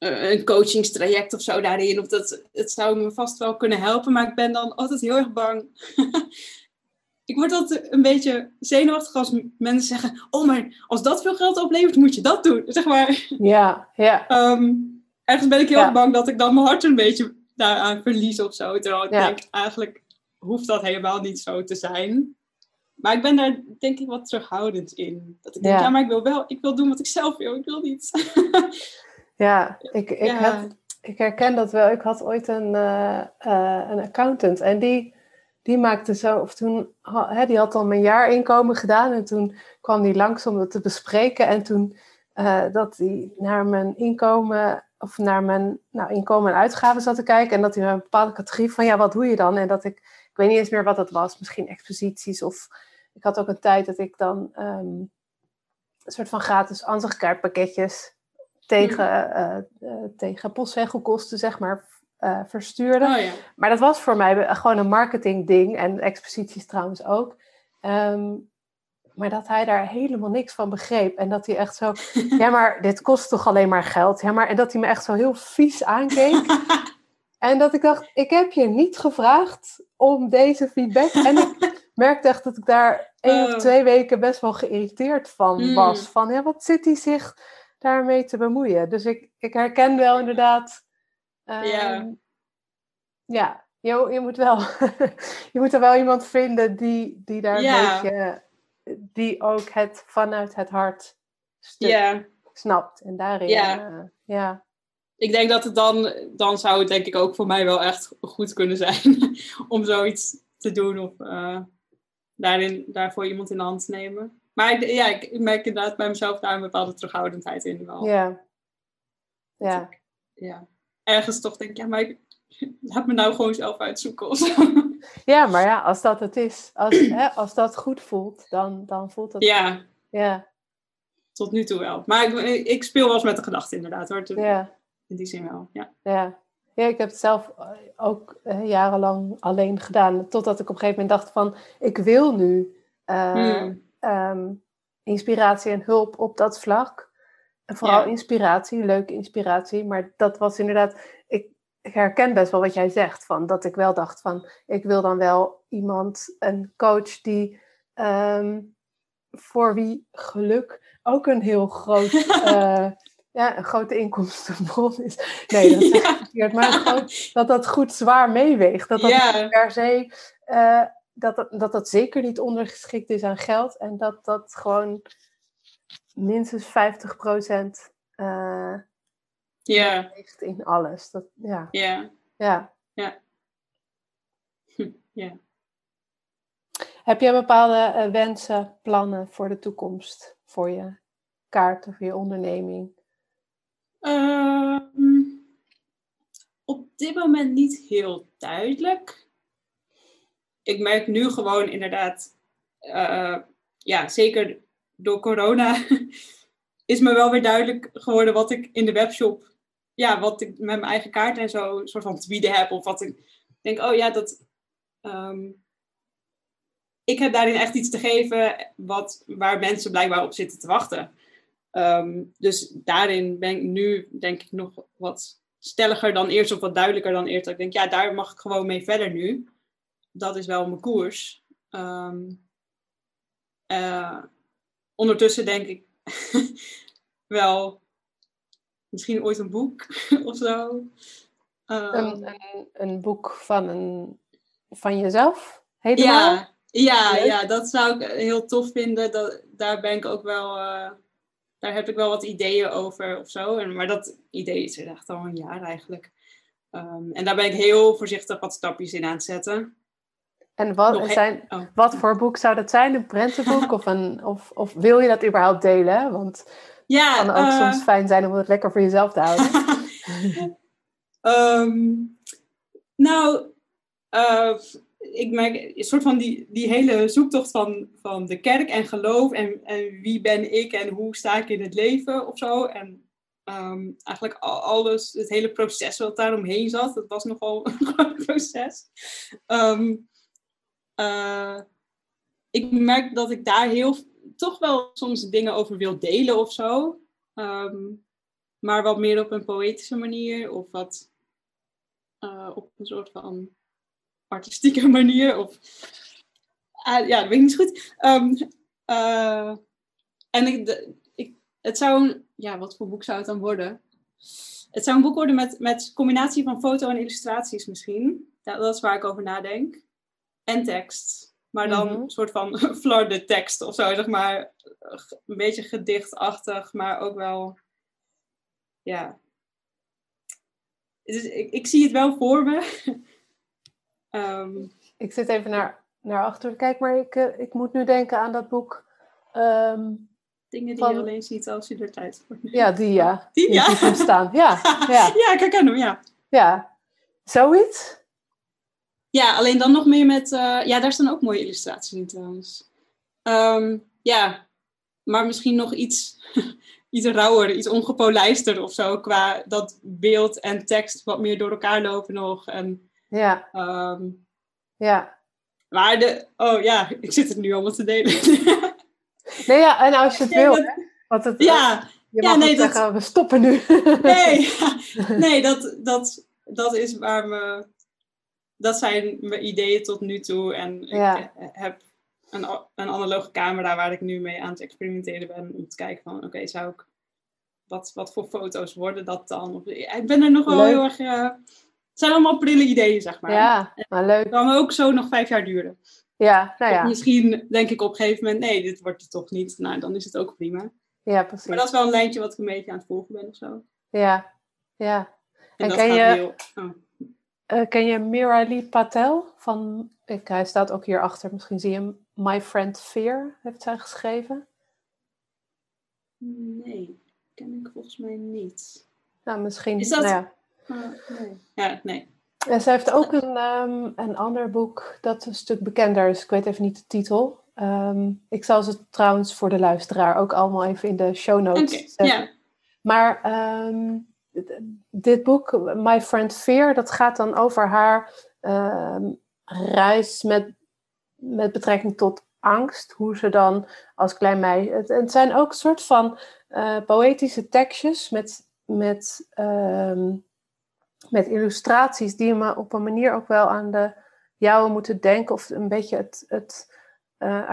een coachingstraject of zo daarin. Of dat, het zou me vast wel kunnen helpen, maar ik ben dan altijd heel erg bang. ik word altijd een beetje zenuwachtig als mensen zeggen: Oh, maar als dat veel geld oplevert, moet je dat doen. Zeg maar. Ja, ja, Ehm, ergens ben ik heel Ja. bang dat ik dan mijn hart een beetje daaraan verlies of zo. Terwijl ik Ja. denk, eigenlijk hoeft dat helemaal niet zo te zijn. Maar ik ben daar denk ik wat terughoudend in. Dat ik denk, Ja. ja, maar ik wil wel, ik wil doen wat ik zelf wil. Ik wil niet. ja. Ik, ik, Ja. heb, ik herken dat wel. Ik had ooit een, eh, eh, een accountant en die, die maakte zo, of toen, die had al mijn jaarinkomen gedaan en toen kwam die langs om het te bespreken. En toen eh, dat hij naar mijn inkomen, of naar mijn nou, inkomen en uitgaven zat te kijken en dat hij een bepaalde categorie van, ja, wat doe je dan? En dat ik, ik weet niet eens meer wat het was, misschien exposities of ik had ook een tijd dat ik dan ehm, een soort van gratis ansichtkaartpakketjes tegen, eh, tegen postzegelkosten, zeg maar, eh, verstuurde. Oh ja. Maar dat was voor mij gewoon een marketing ding en exposities trouwens ook. Ehm, maar dat hij daar helemaal niks van begreep. En dat hij echt zo, ja maar dit kost toch alleen maar geld. Ja, maar en dat hij me echt zo heel vies aankeek. En dat ik dacht, ik heb je niet gevraagd om deze feedback. En ik merkte echt dat ik daar één Oh. of twee weken best wel geïrriteerd van Mm. was. Van, ja, wat zit hij zich daarmee te bemoeien. Dus ik, ik herken wel inderdaad. Ja. ehm, ja, je, je, moet wel, je moet er wel iemand vinden die, die daar Ja. een beetje, die ook het vanuit het hart stuk Ja, snapt. En daarin, Ja. eh, ja. ik denk dat het dan, dan zou het denk ik ook voor mij wel echt goed kunnen zijn om zoiets te doen of eh, daarin, daarvoor iemand in de hand te nemen. Maar ik, ja, ik, merk inderdaad bij mezelf daar een bepaalde terughoudendheid in wel. ja. Ja, Ja. Ergens toch denk ik, ja, maar ik, laat me nou gewoon zelf uitzoeken of zo. ja maar ja, als dat het is, als, hè, als dat goed voelt, dan, dan voelt dat. ja, Ja, tot nu toe wel. Maar ik, ik speel wel eens met de gedachte inderdaad hoor. ja. In die zin wel, ja. Ja. ja, ik heb het zelf eh, ook eh, jarenlang alleen gedaan. Totdat ik op een gegeven moment dacht van, ik wil nu eh, Hmm. Ehm, inspiratie en hulp op dat vlak. En vooral Ja. inspiratie, leuke inspiratie. Maar dat was inderdaad, ik, herken best wel wat jij zegt. Van, dat ik wel dacht van, ik wil dan wel iemand, een coach die... ehm, voor wie geluk ook een heel groot, eh, ja, een grote inkomstenbron is. Nee, dat is Ja. verkeerd. Maar dat dat goed zwaar meeweegt. Dat dat Ja. per se, eh, dat, dat, dat dat zeker niet ondergeschikt is aan geld. En dat dat gewoon minstens 50 procent Ja, weegt in alles. Dat, ja, ja, ja. Hm, ja. Heb jij bepaalde eh, wensen, plannen voor de toekomst? Voor je kaart of je onderneming? Ehm, op dit moment niet heel duidelijk. Ik merk nu gewoon inderdaad, eh, ja, zeker door corona, is me wel weer duidelijk geworden wat ik in de webshop, ja, wat ik met mijn eigen kaart en zo soort van te bieden heb. Of wat ik denk, oh ja, dat. ehm, ik heb daarin echt iets te geven wat, waar mensen blijkbaar op zitten te wachten. Ehm, dus daarin ben ik nu, denk ik, nog wat stelliger dan eerst, of wat duidelijker dan eerst. Ik denk, ja, daar mag ik gewoon mee verder nu. Dat is wel mijn koers. Eh, ondertussen denk ik wel misschien ooit een boek of zo. Ehm, Een, een, een boek van, een, van jezelf? Helemaal? ja, ja, Leuk. ja, dat zou ik heel tof vinden. Dat, daar ben ik ook wel, eh, daar heb ik wel wat ideeën over of zo. En, maar dat idee is er echt al een jaar eigenlijk. Ehm, en daar ben ik heel voorzichtig wat stapjes in aan het zetten. En wat, Nog zijn, oh. wat voor boek zou dat zijn? Een prentenboek? of, een, of, of wil je dat überhaupt delen? Want het Ja, kan ook eh, soms fijn zijn om het lekker voor jezelf te houden. Ehm, nou, eh, ik merk een soort van die, die hele zoektocht van, van de kerk en geloof en, en wie ben ik en hoe sta ik in het leven of zo. En ehm, eigenlijk al- alles, het hele proces wat daaromheen zat, dat was nogal een groot proces. Ehm, eh, ik merk dat ik daar heel, toch wel soms dingen over wil delen of zo. Ehm, maar wat meer op een poëtische manier of wat eh, op een soort van artistieke manier. Of, Ah, ja, dat weet ik niet goed. Ehm, eh, en ik, de- ik, het zou ja, wat voor boek zou het dan worden? Het zou een boek worden met, met combinatie van foto en illustraties misschien. Ja, dat is waar ik over nadenk. En tekst. Maar dan Mhm. een soort van flarde tekst of zo, zeg maar. Een beetje gedichtachtig, maar ook wel ja. Dus ik, ik zie het wel voor me. Ehm, Ik zit even naar, naar achter te kijken, maar ik, eh, ik moet nu denken aan dat boek. ehm, dingen die Van- je alleen ziet als je er tijd voor neemt. ja, die ja. Die, ja. staan. Ja, ja, ja, ik herken hem, ja. ja. Zoiets? Ja, alleen dan nog meer met... eh, ja, daar staan ook mooie illustraties in trouwens. Ehm, ja, maar misschien nog iets, iets rauwer, iets ongepolijster of zo. Qua dat beeld en tekst wat meer door elkaar lopen nog. En, Ja, ehm, ja. maar de... Oh ja, ik zit het nu allemaal te delen. Nee, ja, en als je het wil, hè, want het, ja, je ja, nee, dat- zeggen, we stoppen nu. Nee, nee dat, dat, dat is waar me. Dat zijn mijn ideeën tot nu toe. En Ja. ik eh, heb een, een analoge camera waar ik nu mee aan het experimenteren ben. Om te kijken van, oké, zou ik wat, wat voor foto's worden dat dan? Of, ik ben er nog wel heel erg... Uh, het zijn allemaal prille ideeën, zeg maar. Ja, maar leuk. Het kan ook zo nog vijf jaar duren. Ja, nou ja. Of misschien denk ik op een gegeven moment, nee, dit wordt het toch niet. Nou, dan is het ook prima. Ja, precies. Maar dat is wel een lijntje wat ik een beetje aan het volgen ben of zo. Ja, ja. En, en ken, je, heel, oh. Uh, ken je Mirali Patel? Van, ik, hij staat ook hierachter, misschien zie je hem. My Friend Fear heeft zij geschreven. Nee, ken ik volgens mij niet. Nou, misschien. Is dat... Nou ja. Uh, nee. Ja, nee. En zij heeft ook een, um, een ander boek dat een stuk bekender is. Ik weet even niet de titel. Um, ik zal ze trouwens voor de luisteraar ook allemaal even in de show notes okay, zetten. Yeah. Maar um, dit boek, My Friend Fear, dat gaat dan over haar reis met, met betrekking tot angst. Hoe ze dan als klein meisje... Het, het zijn ook soort van uh, poëtische tekstjes met... met met illustraties die me op een manier ook wel aan de jouwe moeten denken. Of een beetje het, het uh,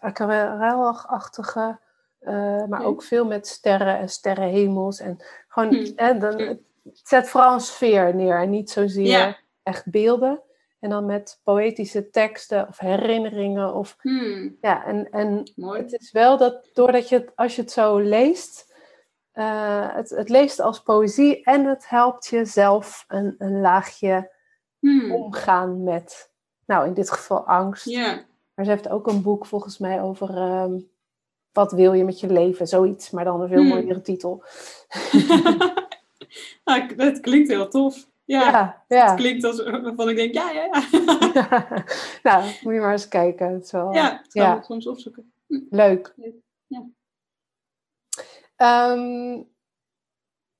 aquarelachtige. Uh, maar ook veel met sterren en sterrenhemels. En gewoon, hmm. hè, dan, het zet vooral een sfeer neer en niet zozeer echt beelden. En dan met poëtische teksten of herinneringen. Of, hmm. ja, en, en Mooi. het is wel dat doordat je het, als je het zo leest, uh, het, het, leest als poëzie en het helpt je zelf een, een laagje hmm. omgaan met, nou in dit geval angst. Maar ze heeft ook een boek volgens mij over um, wat wil je met je leven, zoiets, maar dan een veel Hmm. mooiere titel. nou, het klinkt heel tof. Ja, ja, ja. het klinkt als waarvan ik denk, ja, ja, ja. nou, moet je maar eens kijken. Het wel, ja, dat ja. kan ik soms opzoeken. Leuk. Ja. Um,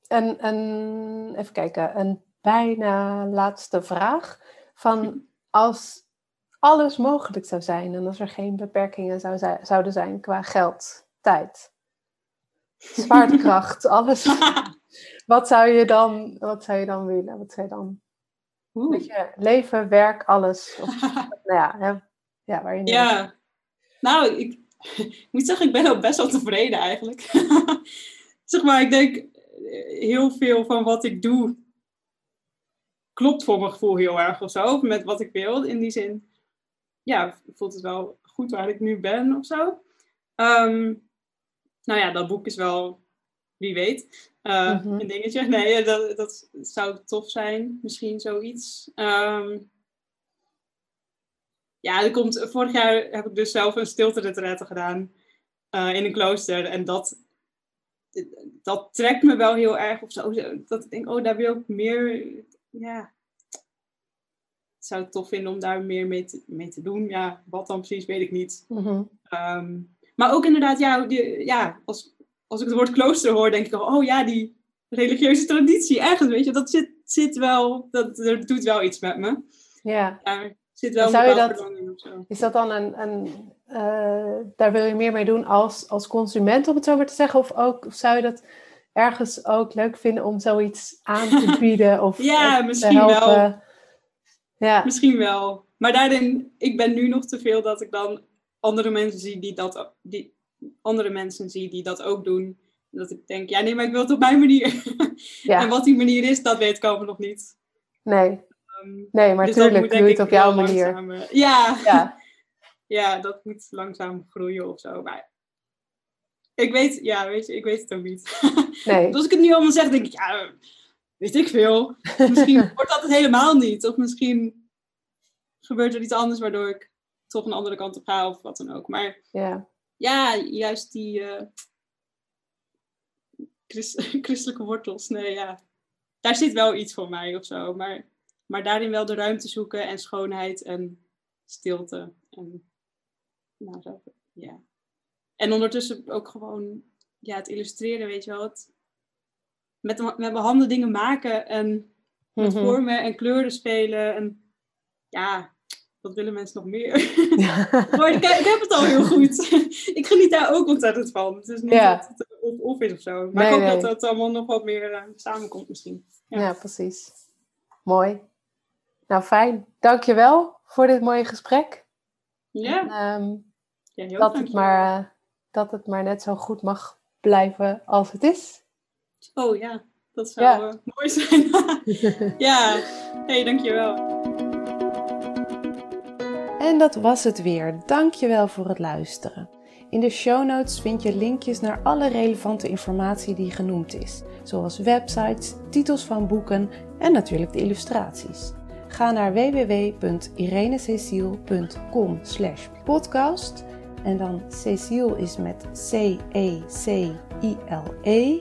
en even kijken, een bijna laatste vraag. Van als alles mogelijk zou zijn en als er geen beperkingen zou zouden zijn qua geld, tijd, zwaartekracht, alles. wat, zou je dan, wat zou je dan willen? Wat zou je dan? Weet je, leven, werk, alles. Of, nou ja, hè, ja, waar je ja. Nou, ik, ik moet zeggen, ik ben ook best wel tevreden eigenlijk. zeg maar, ik denk heel veel van wat ik doe klopt voor mijn gevoel heel erg of zo. Met wat ik wil. In die zin, ja, voelt het wel goed waar ik nu ben of zo. Um, nou ja, dat boek is wel, wie weet, uh, Mhm. een dingetje. Nee, dat, dat zou tof zijn. Misschien zoiets. Um, ja, er komt, vorig jaar heb ik dus zelf een stilte gedaan uh, in een klooster. En dat, dat trekt me wel heel erg of zo. Dat ik denk, oh, daar wil ik meer, ja. Zou het tof vinden om daar meer mee te, mee te doen. Ja, wat dan precies, weet ik niet. Mm -hmm. um, maar ook inderdaad, ja, die, ja als, als ik het woord klooster hoor, denk ik, oh ja, die religieuze traditie, ergens, weet je, dat zit, zit wel, dat, dat doet wel iets met me. Ja. Daar zit wel zou een je dat, in of zo. Is dat dan een, een uh, daar wil je meer mee doen als, als consument, om het zo maar te zeggen? Of, ook, of zou je dat ergens ook leuk vinden om zoiets aan te bieden? Of ja, misschien wel. Ja. Misschien wel. Maar daarin, ik ben nu nog te veel dat ik dan andere mensen zie die dat, die, andere mensen zie die dat ook doen. Dat ik denk, ja nee, maar ik wil het op mijn manier. Ja. en wat die manier is, dat weet ik allemaal nog niet. Nee, Um, nee maar dus tuurlijk doe het op jouw manier. eh, ja. Ja. ja, dat moet langzaam groeien of zo. Maar ik weet, ja, weet je, ik weet het ook niet. Nee. Dus als ik het nu allemaal zeg, denk ik, ja, weet ik veel. Misschien wordt dat het helemaal niet. Of misschien gebeurt er iets anders waardoor ik toch een andere kant op ga of wat dan ook. Maar Ja. ja, juist die uh, christ christelijke wortels, nee, ja. Daar zit wel iets voor mij of zo. Maar, maar daarin wel de ruimte zoeken en schoonheid en stilte. En, nou, zo, ja. En ondertussen ook gewoon ja, het illustreren, weet je wel. Het, met, met mijn handen dingen maken en met Mhm. vormen en kleuren spelen. En ja, wat willen mensen nog meer? maar ik, ik heb het al heel goed. ik geniet daar ook ontzettend van. Het is niet Ja. dat het of, of is of zo. Maar Nee, ik hoop nee. dat het allemaal nog wat meer eh, samenkomt misschien. Ja. Ja. precies. Mooi. Nou, fijn. Dankjewel voor dit mooie gesprek. Ja, En, ehm, heel dat, het maar, eh, dat het maar net zo goed mag blijven als het is. Oh ja, dat zou ja. Uh, mooi zijn. ja, hey, dankjewel. En dat was het weer. Dankjewel voor het luisteren. In de show notes vind je linkjes naar alle relevante informatie die genoemd is, zoals websites, titels van boeken en natuurlijk de illustraties. Ga naar www.irenececiel.com podcast en dan Cecile is met C-E-C-I-L-E -E,